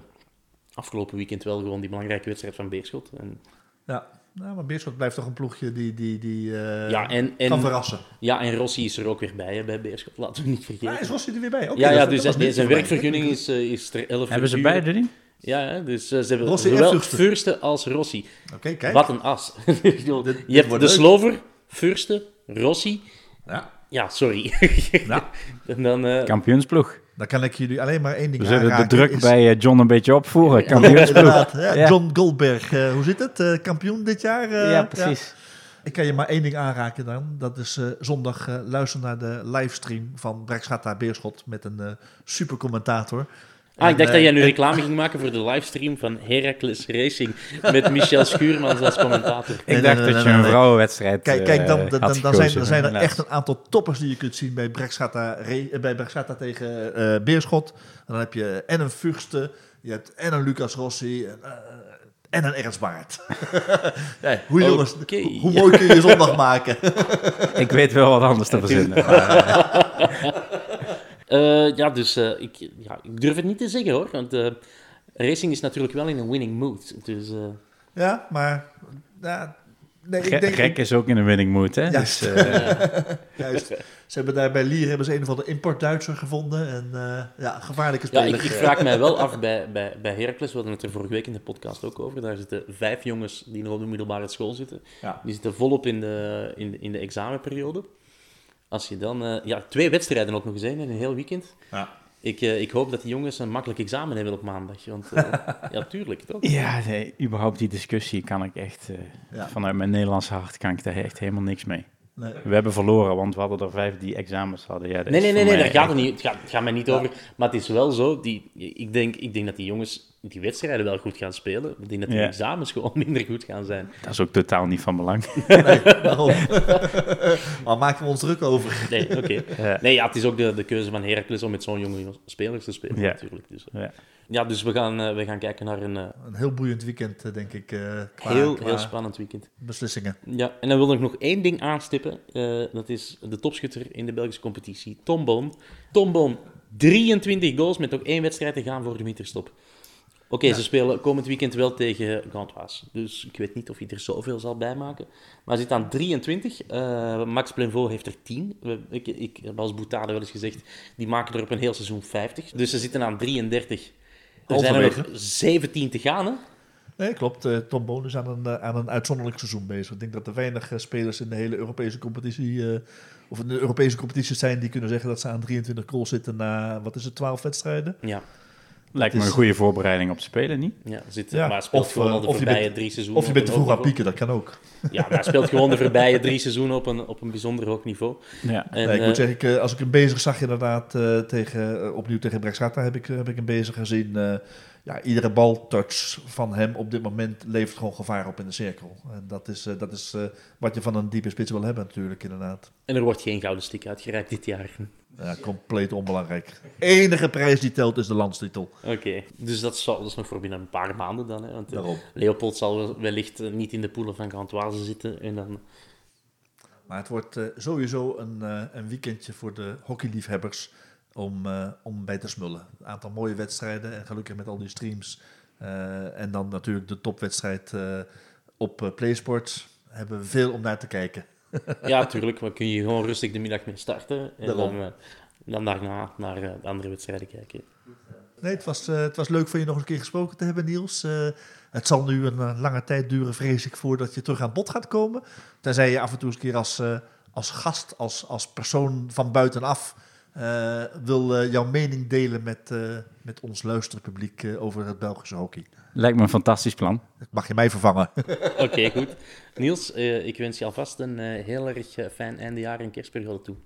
Speaker 1: afgelopen weekend wel gewoon die belangrijke wedstrijd van Beerschot. En
Speaker 2: Ja, Nou, maar Beerschot blijft toch een ploegje die, die, die eh,
Speaker 1: Ja, en,
Speaker 2: kan
Speaker 1: en,
Speaker 2: verrassen.
Speaker 1: ja, en Rossi is er ook weer bij hè, bij Beerschot. Laten we niet vergeten.
Speaker 2: Ja, is Rossi er weer bij? Oké,
Speaker 1: ja, ja, dus zijn, werkvergunning is, eh, is er 11
Speaker 3: Hebben ze beide niet?
Speaker 1: Ja, dus eh, ze hebben
Speaker 2: Rossi
Speaker 1: zowel.
Speaker 2: Fürste
Speaker 1: als Rossi.
Speaker 2: Oké, kijk.
Speaker 1: Wat een as. Je
Speaker 2: dit
Speaker 1: hebt de
Speaker 2: leuk.
Speaker 1: Slover, Fürste, Rossi.
Speaker 2: Ja.
Speaker 1: Ja, sorry.
Speaker 2: Nou,
Speaker 1: en dan, eh,
Speaker 3: Kampioensploeg.
Speaker 2: dan kan ik jullie alleen maar één ding
Speaker 3: We zullen de druk
Speaker 2: is-
Speaker 3: bij eh, John een beetje opvoeren. Kampioensploeg.
Speaker 2: Ja,
Speaker 3: Ja.
Speaker 2: John Goldberg, eh, hoe zit het? Eh, kampioen dit jaar? eh,
Speaker 3: ja, precies.
Speaker 2: Ik kan je maar één ding aanraken dan. Dat is eh, zondag eh, luisteren naar de livestream van Brekschata Beerschot met een eh super commentator.
Speaker 1: Ah, ik dacht dat jij
Speaker 2: eh,
Speaker 1: nu
Speaker 2: en-
Speaker 1: reclame ging maken voor de livestream van Heracles Racing met Michel Schuurmans als commentator.
Speaker 3: Ik dacht
Speaker 2: nee,
Speaker 3: dat je een vrouwenwedstrijd
Speaker 2: Kijk, kijk dan,
Speaker 3: eh,
Speaker 2: dan,
Speaker 3: had
Speaker 2: dan, dan zijn, dan zijn er echt een aantal toppers die je kunt zien bij eh, bij tegen eh, Beerschot. En dan heb je en een Fugste, je hebt en een Lucas Rossi en, eh, en een Ernst Baart. ja, hoe, jongens, hoe, hoe mooi kun je zondag maken?
Speaker 3: Ik weet wel wat anders te verzinnen. maar,
Speaker 1: Eh, ja, dus eh, ik, ja, ik durf het niet te zeggen hoor, want eh, Racing is natuurlijk wel in een winning mood. Dus, eh,
Speaker 2: ja, maar... Ja, nee, ik denk,
Speaker 3: Gek is ook in een winning mood, hè?
Speaker 2: Ja.
Speaker 3: Dus, eh,
Speaker 2: Juist. Ze hebben daar bij Lier hebben ze een of andere import-Duitser gevonden. En eh, ja, gevaarlijke
Speaker 1: ja,
Speaker 2: speler.
Speaker 1: ik, ik vraag mij wel af bij, bij, bij Heracles, we hadden het er vorige week in de podcast ook over, daar zitten vijf jongens die nog op de middelbare school zitten.
Speaker 2: Ja.
Speaker 1: Die zitten volop in de, in, in de examenperiode. Als je dan... eh, ja, twee wedstrijden ook nog eens, hè, in een heel weekend.
Speaker 2: Ja.
Speaker 1: Ik, eh, ik hoop dat die jongens een makkelijk examen hebben op maandag. Want eh, ja, tuurlijk, toch?
Speaker 3: ja, nee, überhaupt die discussie kan ik echt... eh,
Speaker 2: Ja.
Speaker 3: Vanuit mijn Nederlandse hart kan ik daar echt helemaal niks mee.
Speaker 2: Nee.
Speaker 3: We hebben verloren, want we hadden er vijf die examens hadden. Ja,
Speaker 1: Nee, nee, nee, nee daar gaat het niet. Het gaat, het gaat mij niet over. Maar het is wel zo. Die, ik, denk, ik denk dat die jongens die wedstrijden wel goed gaan spelen. Ik denk dat die
Speaker 3: Ja.
Speaker 1: examens gewoon minder goed gaan zijn.
Speaker 3: Dat is ook totaal niet van belang.
Speaker 2: Nee, waarom? Al maken we ons druk over.
Speaker 1: Nee, oké.
Speaker 3: Ja.
Speaker 1: Nee, ja, het is ook de, de keuze van Heracles om met zo'n jonge spelers te spelen,
Speaker 3: Ja.
Speaker 1: natuurlijk. Dus, eh,
Speaker 3: Ja.
Speaker 1: ja, dus we gaan, eh, we gaan kijken naar een eh,
Speaker 2: Een heel boeiend weekend, denk ik. eh, qua,
Speaker 1: heel,
Speaker 2: qua
Speaker 1: heel spannend weekend.
Speaker 2: beslissingen.
Speaker 1: Ja, en dan wil ik nog één ding aanstippen. Eh, dat is de topschutter in de Belgische competitie, Tom Boon. Tom Boon, 23 goals met nog één wedstrijd te gaan voor de winterstop. Oké, ze spelen komend weekend wel tegen Gantoise. Dus ik weet niet of hij er zoveel zal bijmaken. Maar hij zit aan 23. Eh, Max Plenvaux heeft er 10. We- Ik, ik heb als Boutade wel eens gezegd, die maken er op een heel seizoen 50. Dus ze zitten aan 33. Er zijn er nog
Speaker 2: Halverwege.
Speaker 1: 17 te gaan, hè?
Speaker 2: Nee, klopt. Eh, Tom Boon is aan een, eh, aan een uitzonderlijk seizoen bezig. Ik denk dat er weinig spelers in de hele Europese competitie... of in de Europese competitie zijn die kunnen zeggen dat ze aan 23 goals zitten na, wat is het, 12 wedstrijden?
Speaker 1: Ja,
Speaker 3: Lijkt me een goede voorbereiding op te spelen, niet?
Speaker 1: ja, zit,
Speaker 2: Ja,
Speaker 1: maar speelt
Speaker 2: of,
Speaker 1: gewoon
Speaker 2: eh,
Speaker 1: al de voorbije
Speaker 2: bent-
Speaker 1: drie seizoenen.
Speaker 2: Of je bent te vroeg aan pieken, dat kan ook.
Speaker 1: Ja, maar hij speelt gewoon de voorbije drie seizoenen op een, op een bijzonder hoog niveau.
Speaker 3: Ja.
Speaker 1: En,
Speaker 2: nee, ik
Speaker 1: eh,
Speaker 2: moet zeggen, ik, eh, als ik hem bezig zag inderdaad eh, tegen, eh, opnieuw tegen Brexata heb ik, heb ik hem bezig gezien. Eh, ja, iedere baltouch van hem op dit moment levert gewoon gevaar op in de cirkel. En dat is, eh, dat is eh, wat je van een diepe spits wil hebben natuurlijk inderdaad.
Speaker 1: en er wordt geen gouden stick uitgereikt dit jaar.
Speaker 2: Ja, compleet onbelangrijk. Enige prijs die telt is de landstitel.
Speaker 1: Oké, dus dat is, dat is nog voor binnen een paar maanden dan. Hè, want eh,
Speaker 2: Daarom.
Speaker 1: Leopold zal wel- wellicht niet in de poelen van Gantoise zitten. En dan,
Speaker 2: Maar het wordt sowieso een, een weekendje voor de hockeyliefhebbers om, eh, om bij te smullen. Een aantal mooie wedstrijden en gelukkig met al die streams. Eh, en dan natuurlijk de topwedstrijd eh, op PlaySports. Hebben we veel om naar te kijken.
Speaker 1: ja, natuurlijk, maar kun je gewoon rustig de middag mee starten. En
Speaker 2: Daarom.
Speaker 1: dan, dan daarna naar de andere wedstrijden kijken.
Speaker 2: Nee, het was, het was leuk van je nog een keer gesproken te hebben, Niels. Het zal nu een lange tijd duren, vrees ik, voordat je terug aan bod gaat komen. Tenzij je af en toe eens een keer als, als gast, als, als persoon van buitenaf... eh, wil eh, jouw mening delen met, eh, met ons luisterpubliek eh, over het Belgische hockey.
Speaker 3: Lijkt me een fantastisch plan.
Speaker 2: Dat mag je mij vervangen.
Speaker 1: Oké, goed. Niels, eh, ik wens je alvast een eh, heel erg fijn eindejaar en kerstperiode toe.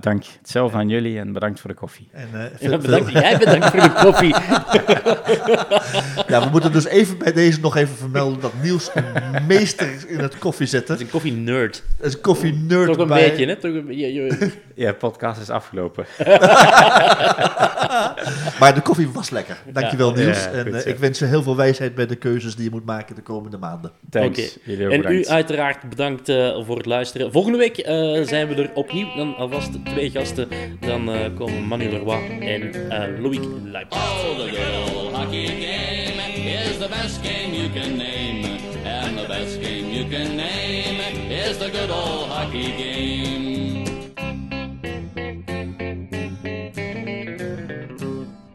Speaker 3: Dank. Hetzelfde aan jullie en bedankt voor de koffie.
Speaker 2: En, eh,
Speaker 1: Ja,
Speaker 2: veel-
Speaker 1: bedankt,
Speaker 2: veel-
Speaker 1: jij bedankt voor de koffie.
Speaker 2: ja, we moeten dus even bij deze nog even vermelden dat Niels een meester is in het koffie zetten.
Speaker 1: Dat is een koffie-nerd.
Speaker 2: Er is een koffie nerd
Speaker 1: Toch een
Speaker 2: bij.
Speaker 1: beetje, hè? Toch een, je, je-
Speaker 3: Ja, podcast is afgelopen.
Speaker 2: Maar de koffie was lekker. Dankjewel
Speaker 3: Ja.
Speaker 2: Niels.
Speaker 3: Ja,
Speaker 2: en
Speaker 3: goed
Speaker 2: eh,
Speaker 3: zo.
Speaker 2: ik wens je heel veel wijsheid bij de keuzes die je moet maken de komende maanden.
Speaker 3: Thanks. Ook
Speaker 1: En
Speaker 3: bedankt.
Speaker 1: u uiteraard bedankt eh, voor het luisteren. Volgende week eh, zijn we er opnieuw. Dan alvast twee gasten. Dan eh, komen Manu Leroy en eh Loïc Leip.
Speaker 4: Oh, the good old hockey game is the best game you can name. And the best game you can name is the good old hockey game.